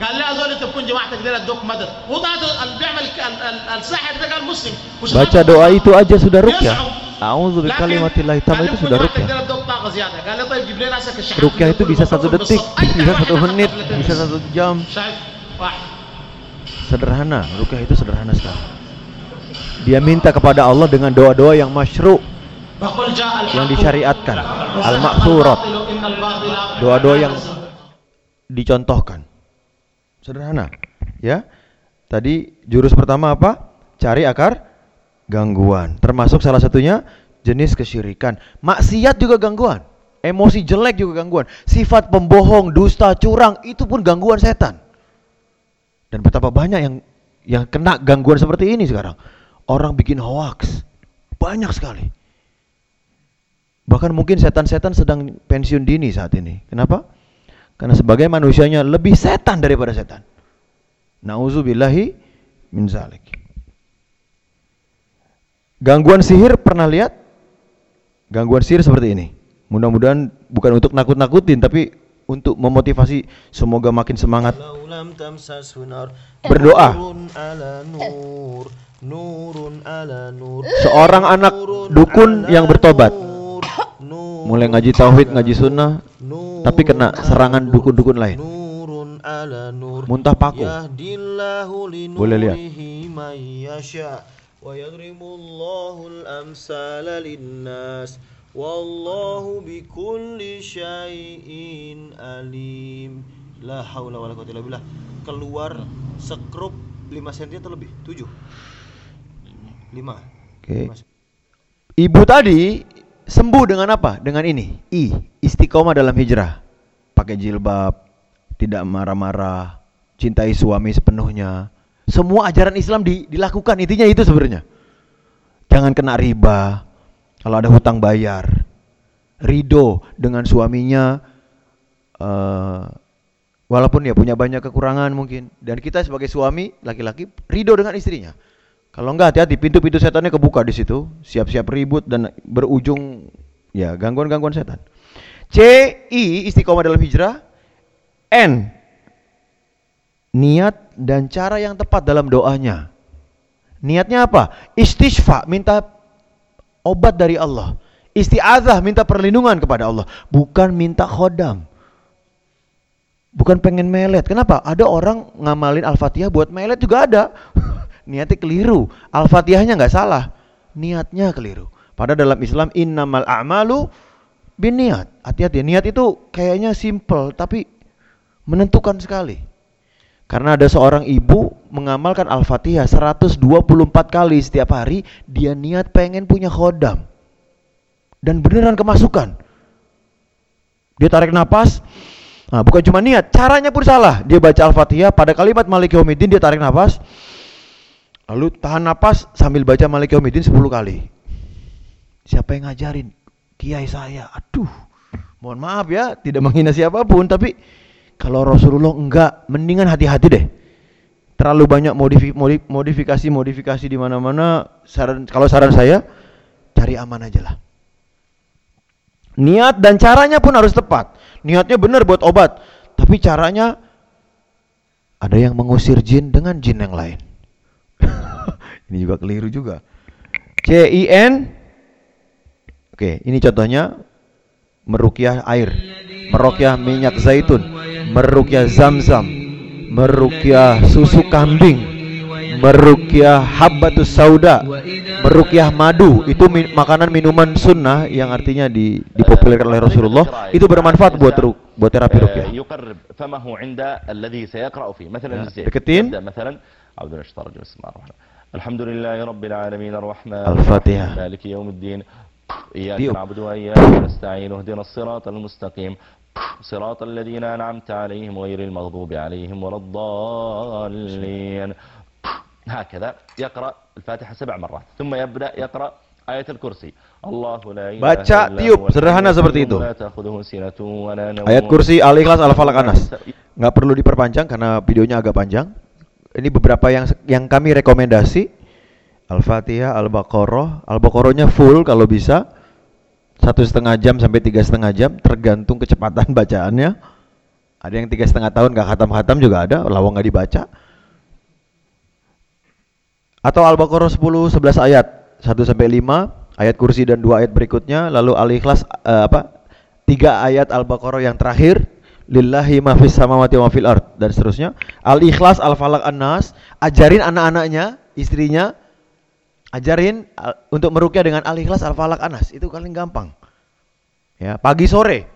قال لي هذول تكون جماعتك دي ادوك مدد هو ده اللي بيعمل ال- ال- الساحر ده قال مسلم مش baca غلط. doa itu aja sudah rukyah يزعم. A'udzu لكن bikalimatillahi قال tamma لي itu تكون sudah جماعتك rukyah دي ادوك طاقة زيادة قال لي طيب جيب لنا ناسك الشحات rukyah itu bisa satu detik bisa satu menit bisa satu jam شايف واحد sederhana rukyah itu sederhana sekali dia minta kepada Allah dengan doa-doa yang masyru فقل جاء الحق yang disyariatkan وزهق al-maksurat الباطل إن الباطل doa-doa yang كان زهوقا. dicontohkan sederhana ya. Tadi jurus pertama apa? Cari akar gangguan. Termasuk salah satunya jenis kesyirikan. Maksiat juga gangguan. Emosi jelek juga gangguan. Sifat pembohong dusta curang itu pun gangguan setan. Dan betapa banyak yang yang kena gangguan seperti ini sekarang. Orang bikin hoax. Banyak sekali. Bahkan mungkin setan-setan sedang pensiun dini saat ini. Kenapa karena sebagai manusianya lebih setan daripada setan. Nauzubillahi min zalik. Gangguan sihir pernah lihat? Gangguan sihir seperti ini. Mudah-mudahan bukan untuk nakut-nakutin tapi untuk memotivasi semoga makin semangat berdoa seorang anak dukun yang bertobat mulai ngaji tauhid ngaji sunnah نور tapi kena على serangan نور. dukun-dukun lain نور على نور muntah paku يهدي الله Boleh lihat. لنوره من يشاء ويضرب الله الأمثال للناس والله بكل شيء عليم لا حول ولا قوة إلا بالله keluar sekrup 5 cm atau lebih 7 5 oke ibu tadi sembuh dengan apa? Dengan ini. I istiqomah dalam hijrah. Pakai jilbab tidak marah-marah cintai suami sepenuhnya. Semua ajaran Islam di- dilakukan. Intinya itu sebenarnya. Jangan kena riba. Kalau ada hutang bayar. Ridho dengan suaminya. Eh, walaupun ya punya banyak kekurangan mungkin. Dan kita sebagai suami laki-laki ridho dengan istrinya kalau enggak hati-hati. Pintu-pintu setannya kebuka di situ. Siap-siap ribut dan berujung ya gangguan-gangguan setan. C I istiqomah dalam hijrah. N niat dan cara yang tepat dalam doanya. Niatnya apa? Istisfa minta obat dari Allah. Isti'adzah minta perlindungan kepada Allah. Bukan minta khodam. Bukan pengen melet. Kenapa? Ada orang ngamalin al-fatihah buat melet juga ada niatnya keliru al-fatihahnya nggak salah niatnya keliru padahal dalam Islam innamal a'malu biniat hati-hati niat itu kayaknya simple tapi menentukan sekali karena ada seorang ibu mengamalkan Al-Fatihah 124 kali setiap hari, dia niat pengen punya khodam. Dan beneran kemasukan. Dia tarik napas. Nah, bukan cuma niat, caranya pun salah. Dia baca Al-Fatihah pada kalimat Malik Yaumiddin dia tarik napas. Lalu tahan napas sambil baca Malik Yaumiddin 10 kali. Siapa yang ngajarin? Kiai saya. Aduh. Mohon maaf ya, tidak menghina siapa pun, tapi kalau Rasulullah enggak, mendingan hati-hati deh. Terlalu banyak modifi- modif- modifikasi-modifikasi di mana-mana. Saran kalau saran saya, cari aman aja lah. Niat dan caranya pun harus tepat. Niatnya benar buat obat, tapi caranya ada yang mengusir jin dengan jin yang lain. ini juga keliru juga. C I N. Oke, ini contohnya. Merukyah air, merukyah minyak zaitun, merukyah zam-zam, merukyah susu kambing, merukyah habbatus sauda, merukyah madu. Itu mi- makanan minuman sunnah yang artinya di, dipopulerkan oleh Rasulullah. Itu bermanfaat buat ru- buat terapi rukyah. آه، من الشيطان الرجيم بسم الله الرحمن الرحيم الحمد لله رب العالمين الرحمن الفاتحة. مالك يوم الدين إياك. نعبد وإياك نستعين اهدنا الصراط المستقيم صراط الذين أنعمت عليهم غير المغضوب عليهم ولا الضالين هكذا يقرأ الفاتحة سبع مرات ثم يبدأ يقرأ آية الكرسي الله لا إله Baca إلا tiup, sederhana الحي seperti itu. Ayat kursi Al-Ikhlas Al-Falaq Anas. Nggak perlu diperpanjang karena videonya agak panjang. Ini beberapa yang yang kami rekomendasi. Al-Fatihah, Al-Baqarah. Al-Baqarahnya full kalau bisa. Satu setengah jam sampai tiga setengah jam, tergantung kecepatan bacaannya. Ada yang tiga setengah tahun nggak khatam-khatam juga ada, lawang nggak dibaca. Atau Al-Baqarah 10 11 ayat, 1 sampai 5, ayat kursi dan dua ayat berikutnya, lalu Al-Ikhlas eh, apa? Tiga ayat Al-Baqarah yang terakhir, lillahi ma fis samawati wa fil ard dan seterusnya. Al-Ikhlas, Al-Falaq, An-Nas, ajarin anak-anaknya, istrinya ajarin al- untuk merukyah dengan Al-Ikhlas, Al-Falaq, An-Nas. Itu paling gampang. Ya, pagi sore.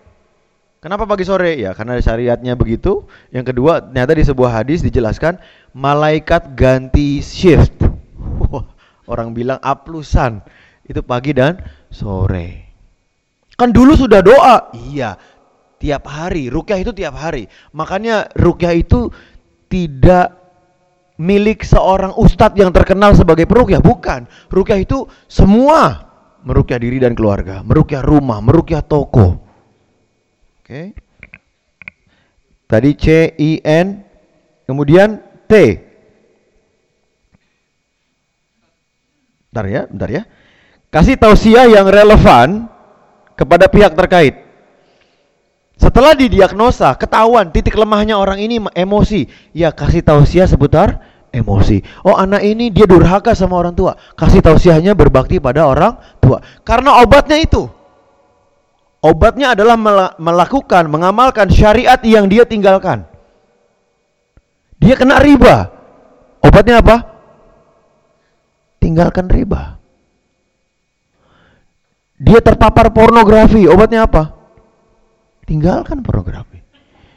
Kenapa pagi sore? Ya, karena syariatnya begitu. Yang kedua, ternyata di sebuah hadis dijelaskan malaikat ganti shift. Orang bilang aplusan. Itu pagi dan sore. Kan dulu sudah doa. Iya. Tiap hari, rukyah itu tiap hari. Makanya rukyah itu tidak milik seorang ustadz yang terkenal sebagai perukyah, bukan. Rukyah itu semua merukyah diri dan keluarga, merukyah rumah, merukyah toko. Oke. Tadi C I N kemudian T. Bentar ya, bentar ya. Kasih tausiah yang relevan kepada pihak terkait. Setelah didiagnosa, ketahuan titik lemahnya orang ini emosi, ya kasih tausiah seputar emosi. Oh anak ini dia durhaka sama orang tua, kasih tausiahnya berbakti pada orang tua. Karena obatnya itu, obatnya adalah mela- melakukan, mengamalkan syariat yang dia tinggalkan. Dia kena riba, obatnya apa? Tinggalkan riba. Dia terpapar pornografi, obatnya apa? Tinggalkan pornografi.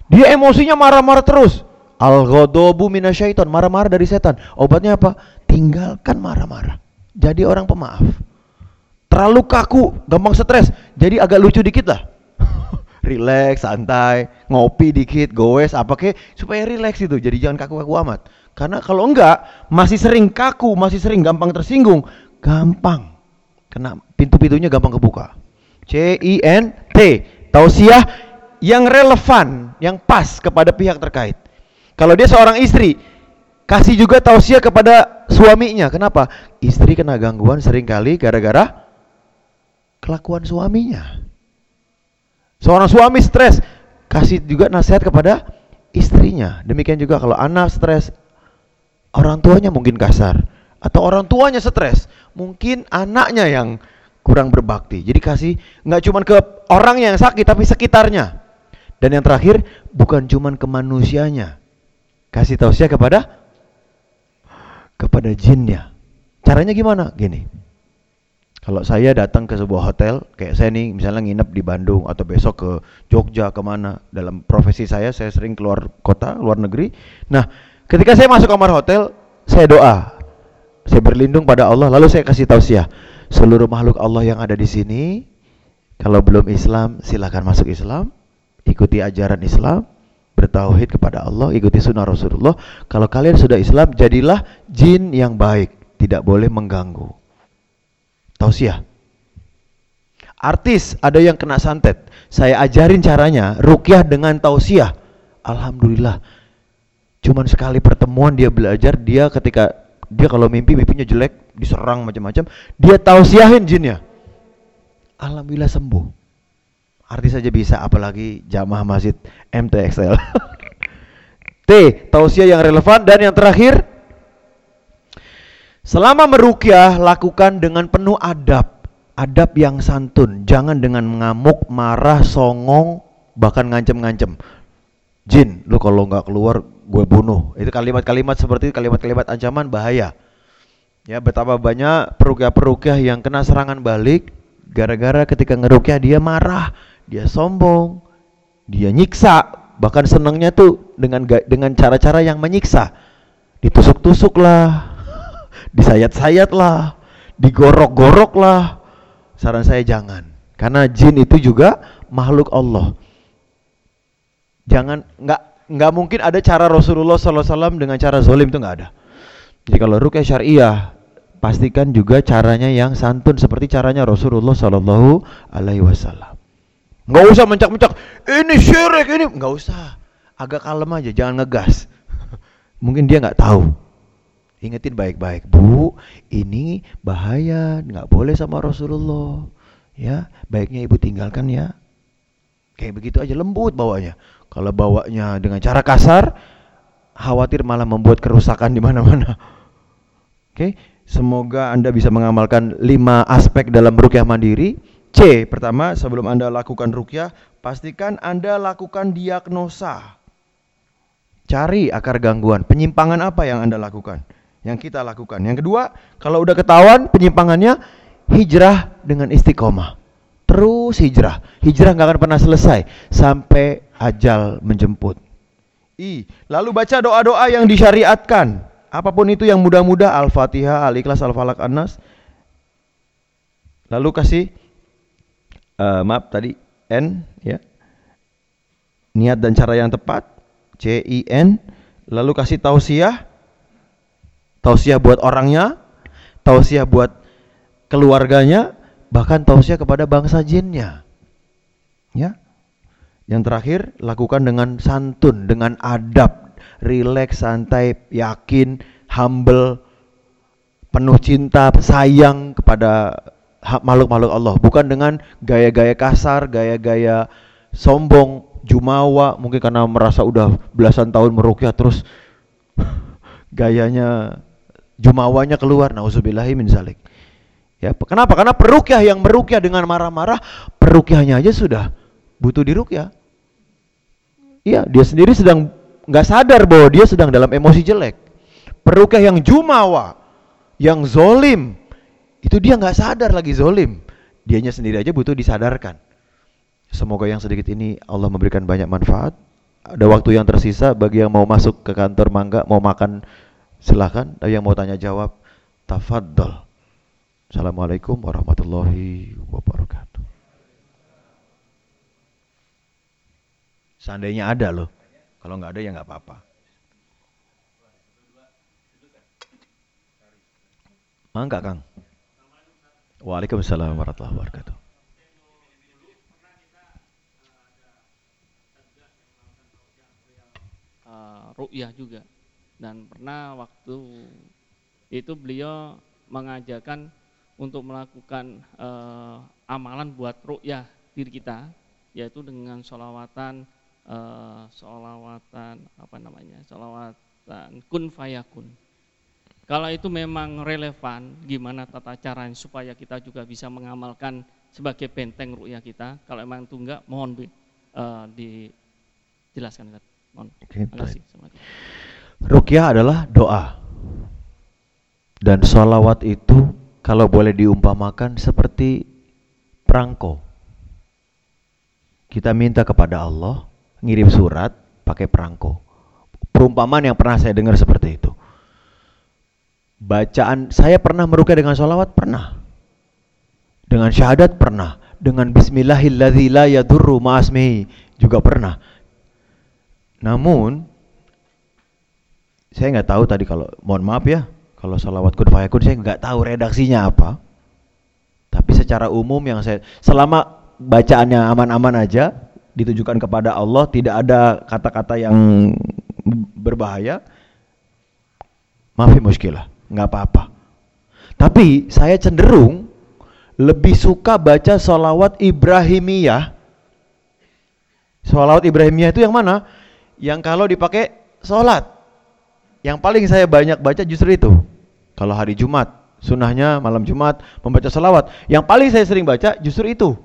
Dia emosinya marah-marah terus. Al ghadabu minasyaiton, marah-marah dari setan. Obatnya apa? Tinggalkan marah-marah. Jadi orang pemaaf. Terlalu kaku, gampang stres. Jadi agak lucu dikit lah. relax, santai, ngopi dikit, goes apa kek supaya relax itu. Jadi jangan kaku-kaku amat. Karena kalau enggak, masih sering kaku, masih sering gampang tersinggung, gampang kena pintu-pintunya gampang kebuka. C I N T tausiah yang relevan, yang pas kepada pihak terkait. Kalau dia seorang istri, kasih juga tausiah kepada suaminya. Kenapa? Istri kena gangguan sering kali gara-gara kelakuan suaminya. Seorang suami stres, kasih juga nasihat kepada istrinya. Demikian juga kalau anak stres, orang tuanya mungkin kasar atau orang tuanya stres, mungkin anaknya yang kurang berbakti. Jadi kasih nggak cuma ke orang yang sakit tapi sekitarnya. Dan yang terakhir bukan cuma ke manusianya. Kasih tausiah kepada kepada jinnya. Caranya gimana? Gini. Kalau saya datang ke sebuah hotel, kayak saya nih misalnya nginep di Bandung atau besok ke Jogja ke mana, dalam profesi saya saya sering keluar kota, luar negeri. Nah, ketika saya masuk kamar hotel, saya doa, saya berlindung pada Allah, lalu saya kasih tausiah seluruh makhluk Allah yang ada di sini, kalau belum Islam silahkan masuk Islam, ikuti ajaran Islam, bertauhid kepada Allah, ikuti sunnah Rasulullah. Kalau kalian sudah Islam, jadilah jin yang baik, tidak boleh mengganggu. Tausiah. Artis ada yang kena santet. Saya ajarin caranya, rukyah dengan tausiah. Alhamdulillah. Cuman sekali pertemuan dia belajar, dia ketika dia kalau mimpi mimpinya jelek, diserang macam-macam, dia tausiahin jinnya. Alhamdulillah sembuh. Artis saja bisa, apalagi jamaah masjid MTXL. T. Tausiah yang relevan dan yang terakhir Selama merukyah lakukan dengan penuh adab, adab yang santun, jangan dengan mengamuk, marah, songong, bahkan ngancem-ngancem. Jin, lu kalau nggak keluar gue bunuh. Itu kalimat-kalimat seperti kalimat-kalimat ancaman bahaya. Ya, betapa banyak perukyah-perukyah yang kena serangan balik gara-gara ketika ngerukyah dia marah, dia sombong, dia nyiksa, bahkan senangnya tuh dengan dengan cara-cara yang menyiksa. Ditusuk-tusuk lah, disayat-sayat lah, digorok-gorok lah. Saran saya jangan, karena jin itu juga makhluk Allah. Jangan nggak nggak mungkin ada cara Rasulullah SAW dengan cara zolim itu nggak ada. Jadi kalau rukyah syariah pastikan juga caranya yang santun seperti caranya Rasulullah Shallallahu Alaihi Wasallam. Nggak usah mencak-mencak, ini syirik ini nggak usah, agak kalem aja, jangan ngegas. Mungkin dia nggak tahu. Ingetin baik-baik, Bu, ini bahaya, nggak boleh sama Rasulullah. Ya, baiknya ibu tinggalkan ya. Kayak begitu aja lembut bawanya. Kalau bawanya dengan cara kasar, khawatir malah membuat kerusakan di mana-mana. Oke, semoga Anda bisa mengamalkan lima aspek dalam rukyah mandiri. C, pertama, sebelum Anda lakukan rukyah, pastikan Anda lakukan diagnosa. Cari akar gangguan, penyimpangan apa yang Anda lakukan yang kita lakukan. Yang kedua, kalau udah ketahuan penyimpangannya, hijrah dengan istiqomah. Terus hijrah. Hijrah nggak akan pernah selesai sampai ajal menjemput. I, lalu baca doa-doa yang disyariatkan. Apa pun itu yang mudah-mudah, Al-Fatihah, Al-Ikhlas, Al-Falaq, An-Nas. Lalu kasih uh, maaf tadi N ya. Niat dan cara yang tepat, C I N. Lalu kasih tausiah, tausiah buat orangnya, tausiah buat keluarganya, bahkan tausiah kepada bangsa jinnya. Ya. Yang terakhir, lakukan dengan santun, dengan adab, rileks, santai, yakin, humble, penuh cinta, sayang kepada makhluk-makhluk Allah, bukan dengan gaya-gaya kasar, gaya-gaya sombong, jumawa, mungkin karena merasa udah belasan tahun merukyah terus gayanya jumawanya keluar. Nauzubillahi min zalik. Ya kenapa? Karena perukyah yang merukyah dengan marah-marah perukyahnya aja sudah butuh dirukyah iya dia sendiri sedang nggak sadar bahwa dia sedang dalam emosi jelek. Perukyah yang jumawa yang zolim itu dia nggak sadar lagi zolim. Dianya sendiri aja butuh disadarkan. Semoga yang sedikit ini Allah memberikan banyak manfaat. Ada waktu yang tersisa bagi yang mau masuk ke kantor mangga mau makan Silahkan, yang mau tanya jawab, tafadhol. Assalamualaikum warahmatullahi wabarakatuh. Seandainya ada loh, kalau nggak ada ya nggak apa-apa. Mangga Kang. Waalaikumsalam warahmatullahi wabarakatuh. Uh, juga dan pernah waktu itu beliau mengajarkan untuk melakukan uh, amalan buat ru'yah diri kita yaitu dengan sholawatan uh, sholawatan apa namanya sholawatan kun fayakun. Kalau itu memang relevan gimana tata caranya supaya kita juga bisa mengamalkan sebagai benteng ru'yah kita? Kalau memang itu enggak mohon uh, dijelaskan mohon. Okay, terima kasih. Rukyah adalah doa. Dan sholawat itu kalau boleh diumpamakan seperti perangko. Kita minta kepada Allah ngirim surat pakai perangko. Perumpamaan yang pernah saya dengar seperti itu. Bacaan saya pernah merukyah dengan sholawat pernah. Dengan syahadat pernah. Dengan ma'asmihi juga pernah. Namun saya nggak tahu tadi kalau mohon maaf ya kalau salawat kun fayakun saya nggak tahu redaksinya apa tapi secara umum yang saya selama bacaannya aman-aman aja ditujukan kepada Allah, tidak ada kata-kata yang berbahaya, maafi muskilah, nggak apa-apa. Tapi saya cenderung lebih suka baca sholawat Ibrahimiyah. Sholawat Ibrahimiyah itu yang mana? Yang kalau dipakai sholat. Yang paling saya banyak baca justru itu. Kalau hari Jumat, sunnahnya malam Jumat membaca sholawat. Yang paling saya sering baca justru itu.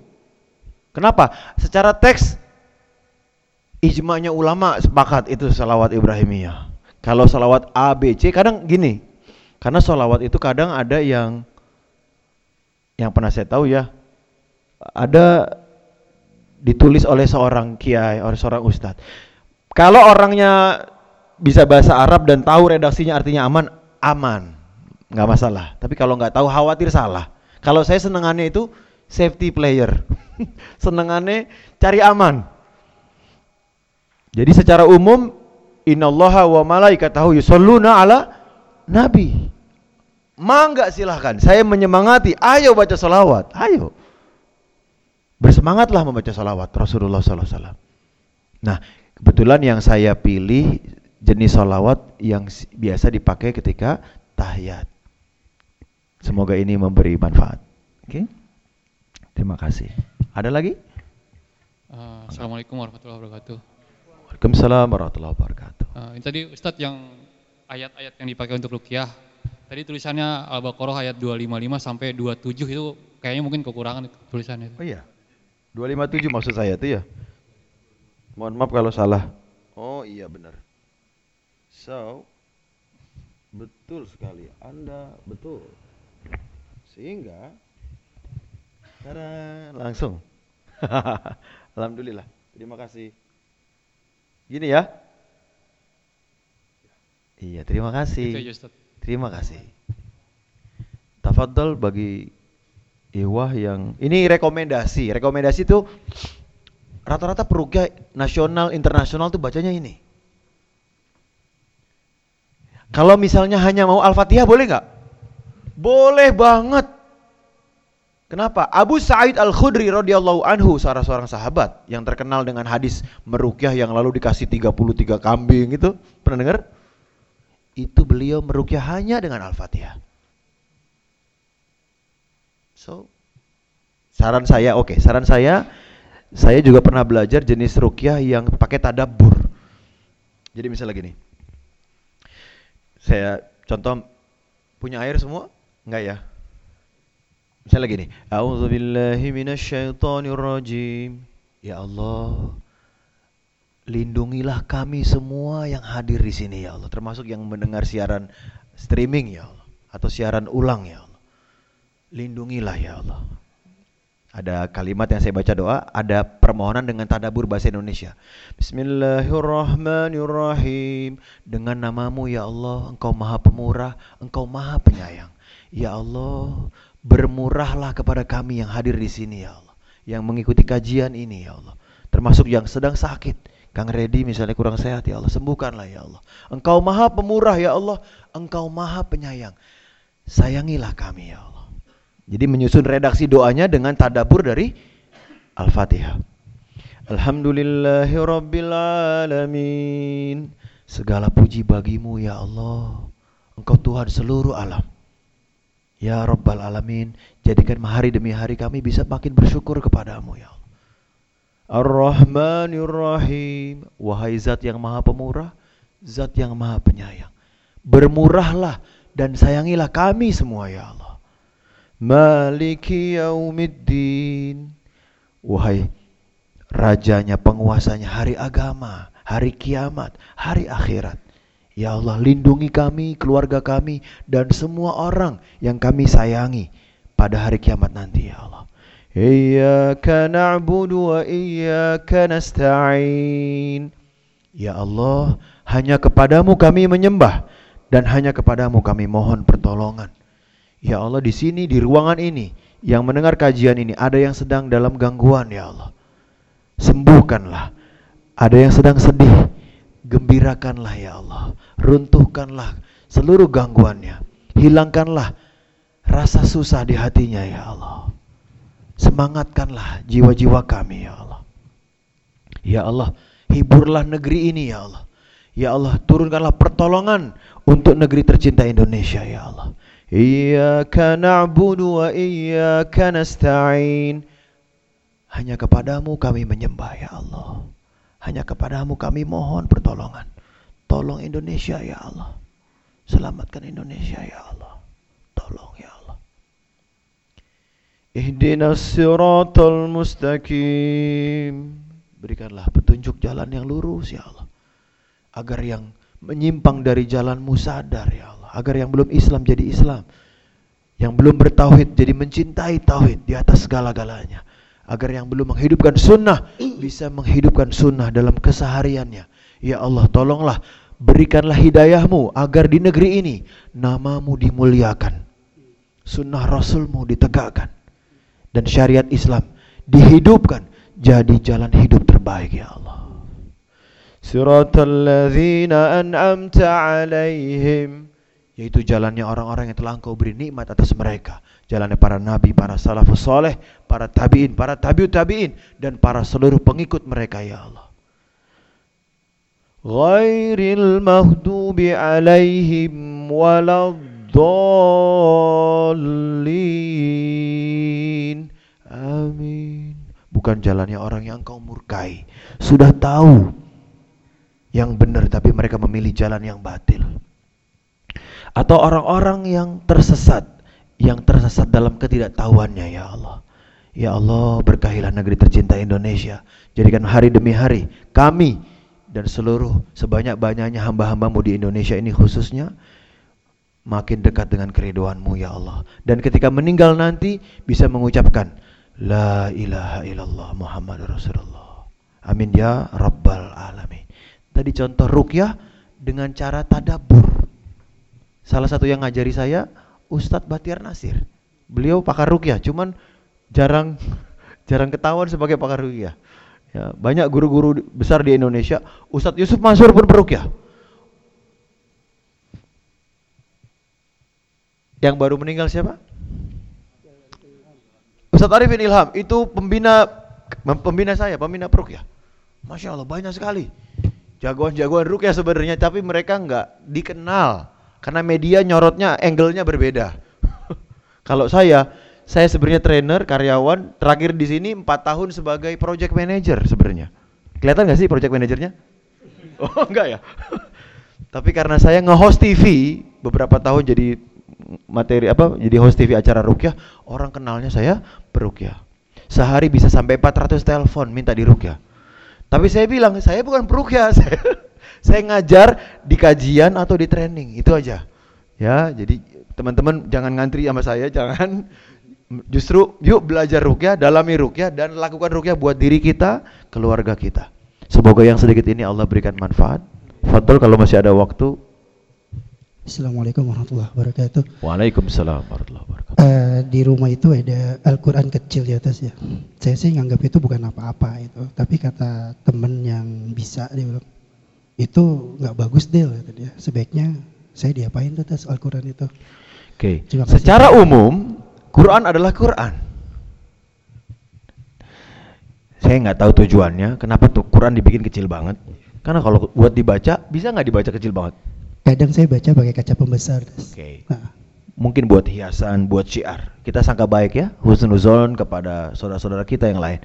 Kenapa? Secara teks ijma'nya ulama sepakat itu sholawat Ibrahimiyah. Kalau sholawat A, B, C kadang gini. Karena sholawat itu kadang ada yang yang pernah saya tahu ya ada ditulis oleh seorang kiai, oleh seorang ustadz. Kalau orangnya bisa bahasa Arab dan tahu redaksinya artinya aman, aman, nggak masalah. Tapi kalau nggak tahu khawatir salah. Kalau saya senengannya itu safety player, senengannya cari aman. Jadi secara umum innallaha wa malaikatahu yusholluna ala nabi. Mangga silahkan, saya menyemangati, ayo baca salawat, ayo. Bersemangatlah membaca salawat Rasulullah SAW. Nah, kebetulan yang saya pilih jenis salawat yang biasa dipakai ketika tahiyat. Semoga ini memberi manfaat. Oke, okay? Terima kasih. Ada lagi? Uh, Assalamualaikum warahmatullahi wabarakatuh. Waalaikumsalam warahmatullahi wabarakatuh. Uh, ini tadi Ustadz yang ayat-ayat yang dipakai untuk rukyah Tadi tulisannya Al-Baqarah ayat 255 sampai 27 itu kayaknya mungkin kekurangan tulisannya. Oh iya. 257 maksud saya itu ya. Mohon maaf kalau salah. Oh iya benar. So betul sekali. Anda betul. Sehingga Tara, langsung. Alhamdulillah. Terima kasih. Gini ya. Iya, terima kasih. Terima kasih. Tafadhol bagi Iwah yang ini rekomendasi. Rekomendasi itu rata-rata perukia nasional, internasional tuh bacanya ini. Kalau misalnya hanya mau Al-Fatihah boleh nggak? Boleh banget. Kenapa? Abu Sa'id Al-Khudri radhiyallahu anhu salah seorang sahabat yang terkenal dengan hadis merukyah yang lalu dikasih 33 kambing itu. Pernah dengar? itu beliau merukyah hanya dengan Al-Fatihah. So, saran saya, oke, okay, saran saya, saya juga pernah belajar jenis rukyah yang pakai tadabur. Jadi misalnya gini, saya contoh punya air semua, enggak ya? Misalnya gini, A'udzubillahi minasyaitonirrajim. Ya Allah, Lindungilah kami semua yang hadir di sini ya Allah, termasuk yang mendengar siaran streaming ya Allah atau siaran ulang ya Allah. Lindungilah ya Allah. Ada kalimat yang saya baca doa, ada permohonan dengan tadabur bahasa Indonesia. Bismillahirrahmanirrahim. Dengan namamu ya Allah, Engkau Maha Pemurah, Engkau Maha Penyayang. Ya Allah, bermurahlah kepada kami yang hadir di sini ya Allah, yang mengikuti kajian ini ya Allah, termasuk yang sedang sakit Kang Redi misalnya kurang sehat ya Allah, sembuhkanlah ya Allah. Engkau maha pemurah ya Allah, engkau maha penyayang. Sayangilah kami ya Allah. Jadi menyusun redaksi doanya dengan tadabur dari Al-Fatihah. Alhamdulillahi Rabbil Alamin. Segala puji bagimu ya Allah. Engkau Tuhan seluruh alam. Ya Rabbal Alamin. Jadikan hari demi hari kami bisa makin bersyukur kepadamu ya Allah. Ar-Rahmanir Rahim. Wahai zat yang maha pemurah, zat yang maha penyayang. Bermurahlah dan sayangilah kami semua ya Allah. Maliki yaumiddin. Wahai rajanya, penguasanya hari agama, hari kiamat, hari akhirat. Ya Allah, lindungi kami, keluarga kami, dan semua orang yang kami sayangi pada hari kiamat nanti ya Allah. Iyyaka na'budu wa iyyaka nasta'in. Ya Allah, hanya kepadamu kami menyembah dan hanya kepadamu kami mohon pertolongan. Ya Allah, di sini di ruangan ini yang mendengar kajian ini ada yang sedang dalam gangguan ya Allah. Sembuhkanlah. Ada yang sedang sedih, gembirakanlah ya Allah. Runtuhkanlah seluruh gangguannya. Hilangkanlah rasa susah di hatinya ya Allah. Semangatkanlah jiwa-jiwa kami ya Allah. Ya Allah, hiburlah negeri ini ya Allah. Ya Allah, turunkanlah pertolongan untuk negeri tercinta Indonesia ya Allah. Iyyaka na'budu wa iyyaka nasta'in. Hanya kepadamu kami menyembah ya Allah. Hanya kepadamu kami mohon pertolongan. Tolong Indonesia ya Allah. Selamatkan Indonesia ya Allah. Tolong ya Allah. Ihdinas siratal mustaqim. Berikanlah petunjuk jalan yang lurus ya Allah. Agar yang menyimpang dari jalanmu sadar ya Allah. Agar yang belum Islam jadi Islam. Yang belum bertauhid jadi mencintai tauhid di atas segala-galanya. Agar yang belum menghidupkan sunnah bisa menghidupkan sunnah dalam kesehariannya. Ya Allah tolonglah berikanlah hidayahmu agar di negeri ini namamu dimuliakan. Sunnah Rasulmu ditegakkan. Dan syariat Islam dihidupkan jadi jalan hidup terbaik ya Allah. Siratal ladzina an'amta alaihim yaitu jalannya orang-orang yang telah engkau beri nikmat atas mereka jalannya para nabi, para salafus soleh para tabi'in, para tabi'ut tabi'in dan para seluruh pengikut mereka ya Allah. Ghairil maghdubi alaihim waladdallin. Amin. Bukan jalannya orang yang engkau murkai. Sudah tahu yang benar tapi mereka memilih jalan yang batil. Atau orang-orang yang tersesat yang tersesat dalam ketidaktahuannya ya Allah. Ya Allah berkahilah negeri tercinta Indonesia. Jadikan hari demi hari kami dan seluruh sebanyak-banyaknya hamba-hambamu di Indonesia ini khususnya makin dekat dengan keriduanmu ya Allah. Dan ketika meninggal nanti bisa mengucapkan la ilaha illallah Muhammad Rasulullah. Amin ya rabbal alamin. Tadi contoh rukyah dengan cara tadabur. Salah satu yang ngajari saya Ustadz Batiar Nasir. Beliau pakar rukyah, cuman jarang jarang ketahuan sebagai pakar rukyah. Ya, banyak guru-guru besar di Indonesia, Ustadz Yusuf Mansur pun berukyah. Yang baru meninggal siapa? Ustadz Arifin Ilham, itu pembina pembina saya, pembina perukyah. Masya Allah banyak sekali. Jagoan-jagoan rukyah sebenarnya, tapi mereka nggak dikenal karena media nyorotnya angle-nya berbeda. Kalau saya, saya sebenarnya trainer, karyawan, terakhir di sini 4 tahun sebagai project manager sebenarnya. Kelihatan nggak sih project manajernya? Oh enggak ya. Tapi karena saya nge-host TV beberapa tahun jadi materi apa? Jadi host TV acara rukyah, orang kenalnya saya perukyah. Sehari bisa sampai 400 telepon minta di rukyah. Tapi saya bilang, saya bukan perukyah, saya saya ngajar di kajian atau di training, itu aja. Ya, jadi teman-teman jangan ngantri sama saya, jangan justru yuk belajar rukyah, dalami rukyah dan lakukan rukyah buat diri kita, keluarga kita. Semoga yang sedikit ini Allah berikan manfaat. Fadol kalau masih ada waktu. Assalamualaikum warahmatullahi wabarakatuh. Waalaikumsalam warahmatullahi wabarakatuh. Uh, di rumah itu ada Al-Quran kecil di atas ya. Saya sih nganggap itu bukan apa-apa itu. Tapi kata temen yang bisa dia bilang, itu nggak bagus deh kata dia. Sebaiknya saya diapain tuh atas Al-Quran itu. Oke. Kasih. Secara umum, Quran adalah Quran. Saya nggak tahu tujuannya. Kenapa tuh Quran dibikin kecil banget? Karena kalau buat dibaca, bisa nggak dibaca kecil banget? Kadang saya baca pakai kaca pembesar. Oke. Nah, Mungkin buat hiasan, buat syiar. Kita sangka baik ya, husnuzon kepada saudara-saudara kita yang lain.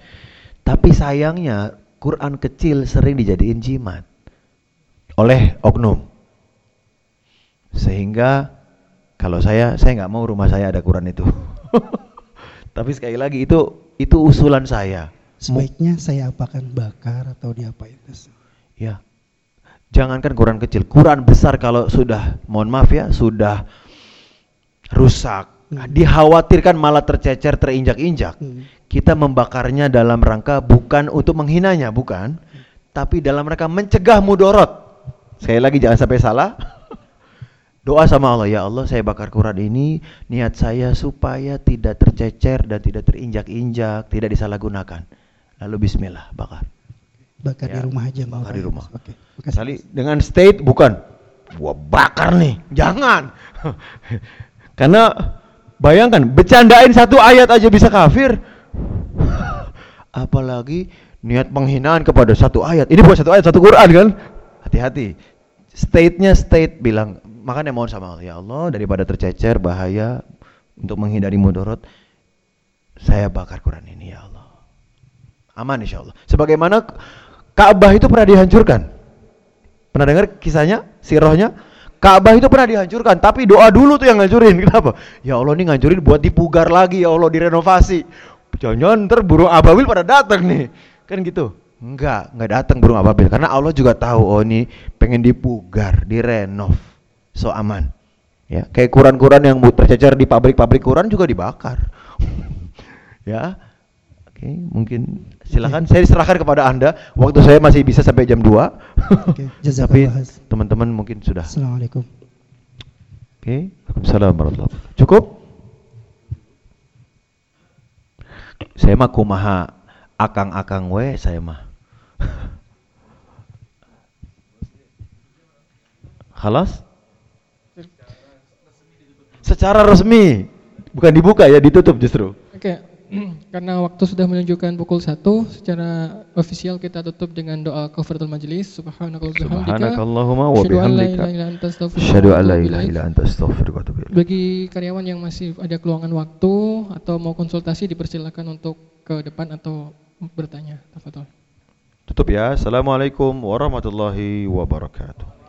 Tapi sayangnya Quran kecil sering dijadiin jimat oleh oknum. Sehingga kalau saya saya nggak mau rumah saya ada Quran itu. Tapi sekali lagi itu itu usulan saya. Sebaiknya saya apakan bakar atau diapain. Ya. Jangankan Quran kecil, Quran besar kalau sudah mohon maaf ya, sudah rusak, Hmm. dikhawatirkan malah tercecer, terinjak-injak. Hmm. Kita membakarnya dalam rangka bukan untuk menghinanya, bukan, tapi dalam rangka mencegah mudorot. Sekali lagi jangan sampai salah. Doa sama Allah, ya Allah saya bakar Quran ini niat saya supaya tidak tercecer dan tidak terinjak-injak, tidak disalahgunakan. Lalu bismillah bakar. Bakar Ya, di rumah aja. bakar di rumah. Oke. makasih, Kali dengan state bukan gua bakar nih, jangan. Karena bayangkan bercandain satu ayat aja bisa kafir. Apalagi niat penghinaan kepada satu ayat. Ini bukan satu ayat, satu Quran kan? Hati-hati. State-nya state bilang, makanya mohon sama Allah, ya Allah daripada tercecer bahaya untuk menghindari mudarat, saya bakar Quran ini ya Allah. Aman insya Allah. Sebagaimana Ka'bah itu pernah dihancurkan. Pernah dengar kisahnya, sirahnya? Ka'bah itu pernah dihancurkan, tapi doa dulu tuh yang ngancurin. Kenapa? Ya Allah ini ngancurin buat dipugar lagi, ya Allah direnovasi. Jangan-jangan ntar burung ababil pada datang nih. Kan gitu. Enggak, enggak datang burung ababil karena Allah juga tahu oh ini pengen dipugar, direnov. So aman. Ya, kayak kuran-kuran yang tercecer di pabrik-pabrik kuran juga dibakar. ya. Oke, mungkin silakan saya diserahkan kepada Anda. Waktu saya masih bisa sampai jam 2. Oke, Tapi jazakallah khairan. teman-teman mungkin sudah. Assalamualaikum. Oke, Waalaikumsalam warahmatullahi wabarakatuh. Cukup? Saya mah kumaha akang-akang we saya mah. Halas? Secara resmi, bukan dibuka ya, ditutup justru. Oke, karena waktu sudah menunjukkan pukul 1, secara ofisial kita tutup dengan doa kafaratul majlis. Subhanakallahumma wa bihamdika. ilaha illa anta astaghfiruka wa atubu. Bagi karyawan yang masih ada keluangan waktu atau mau konsultasi dipersilakan untuk ke depan atau bertanya. Tafadhol. Tutup ya. Assalamualaikum warahmatullahi wabarakatuh.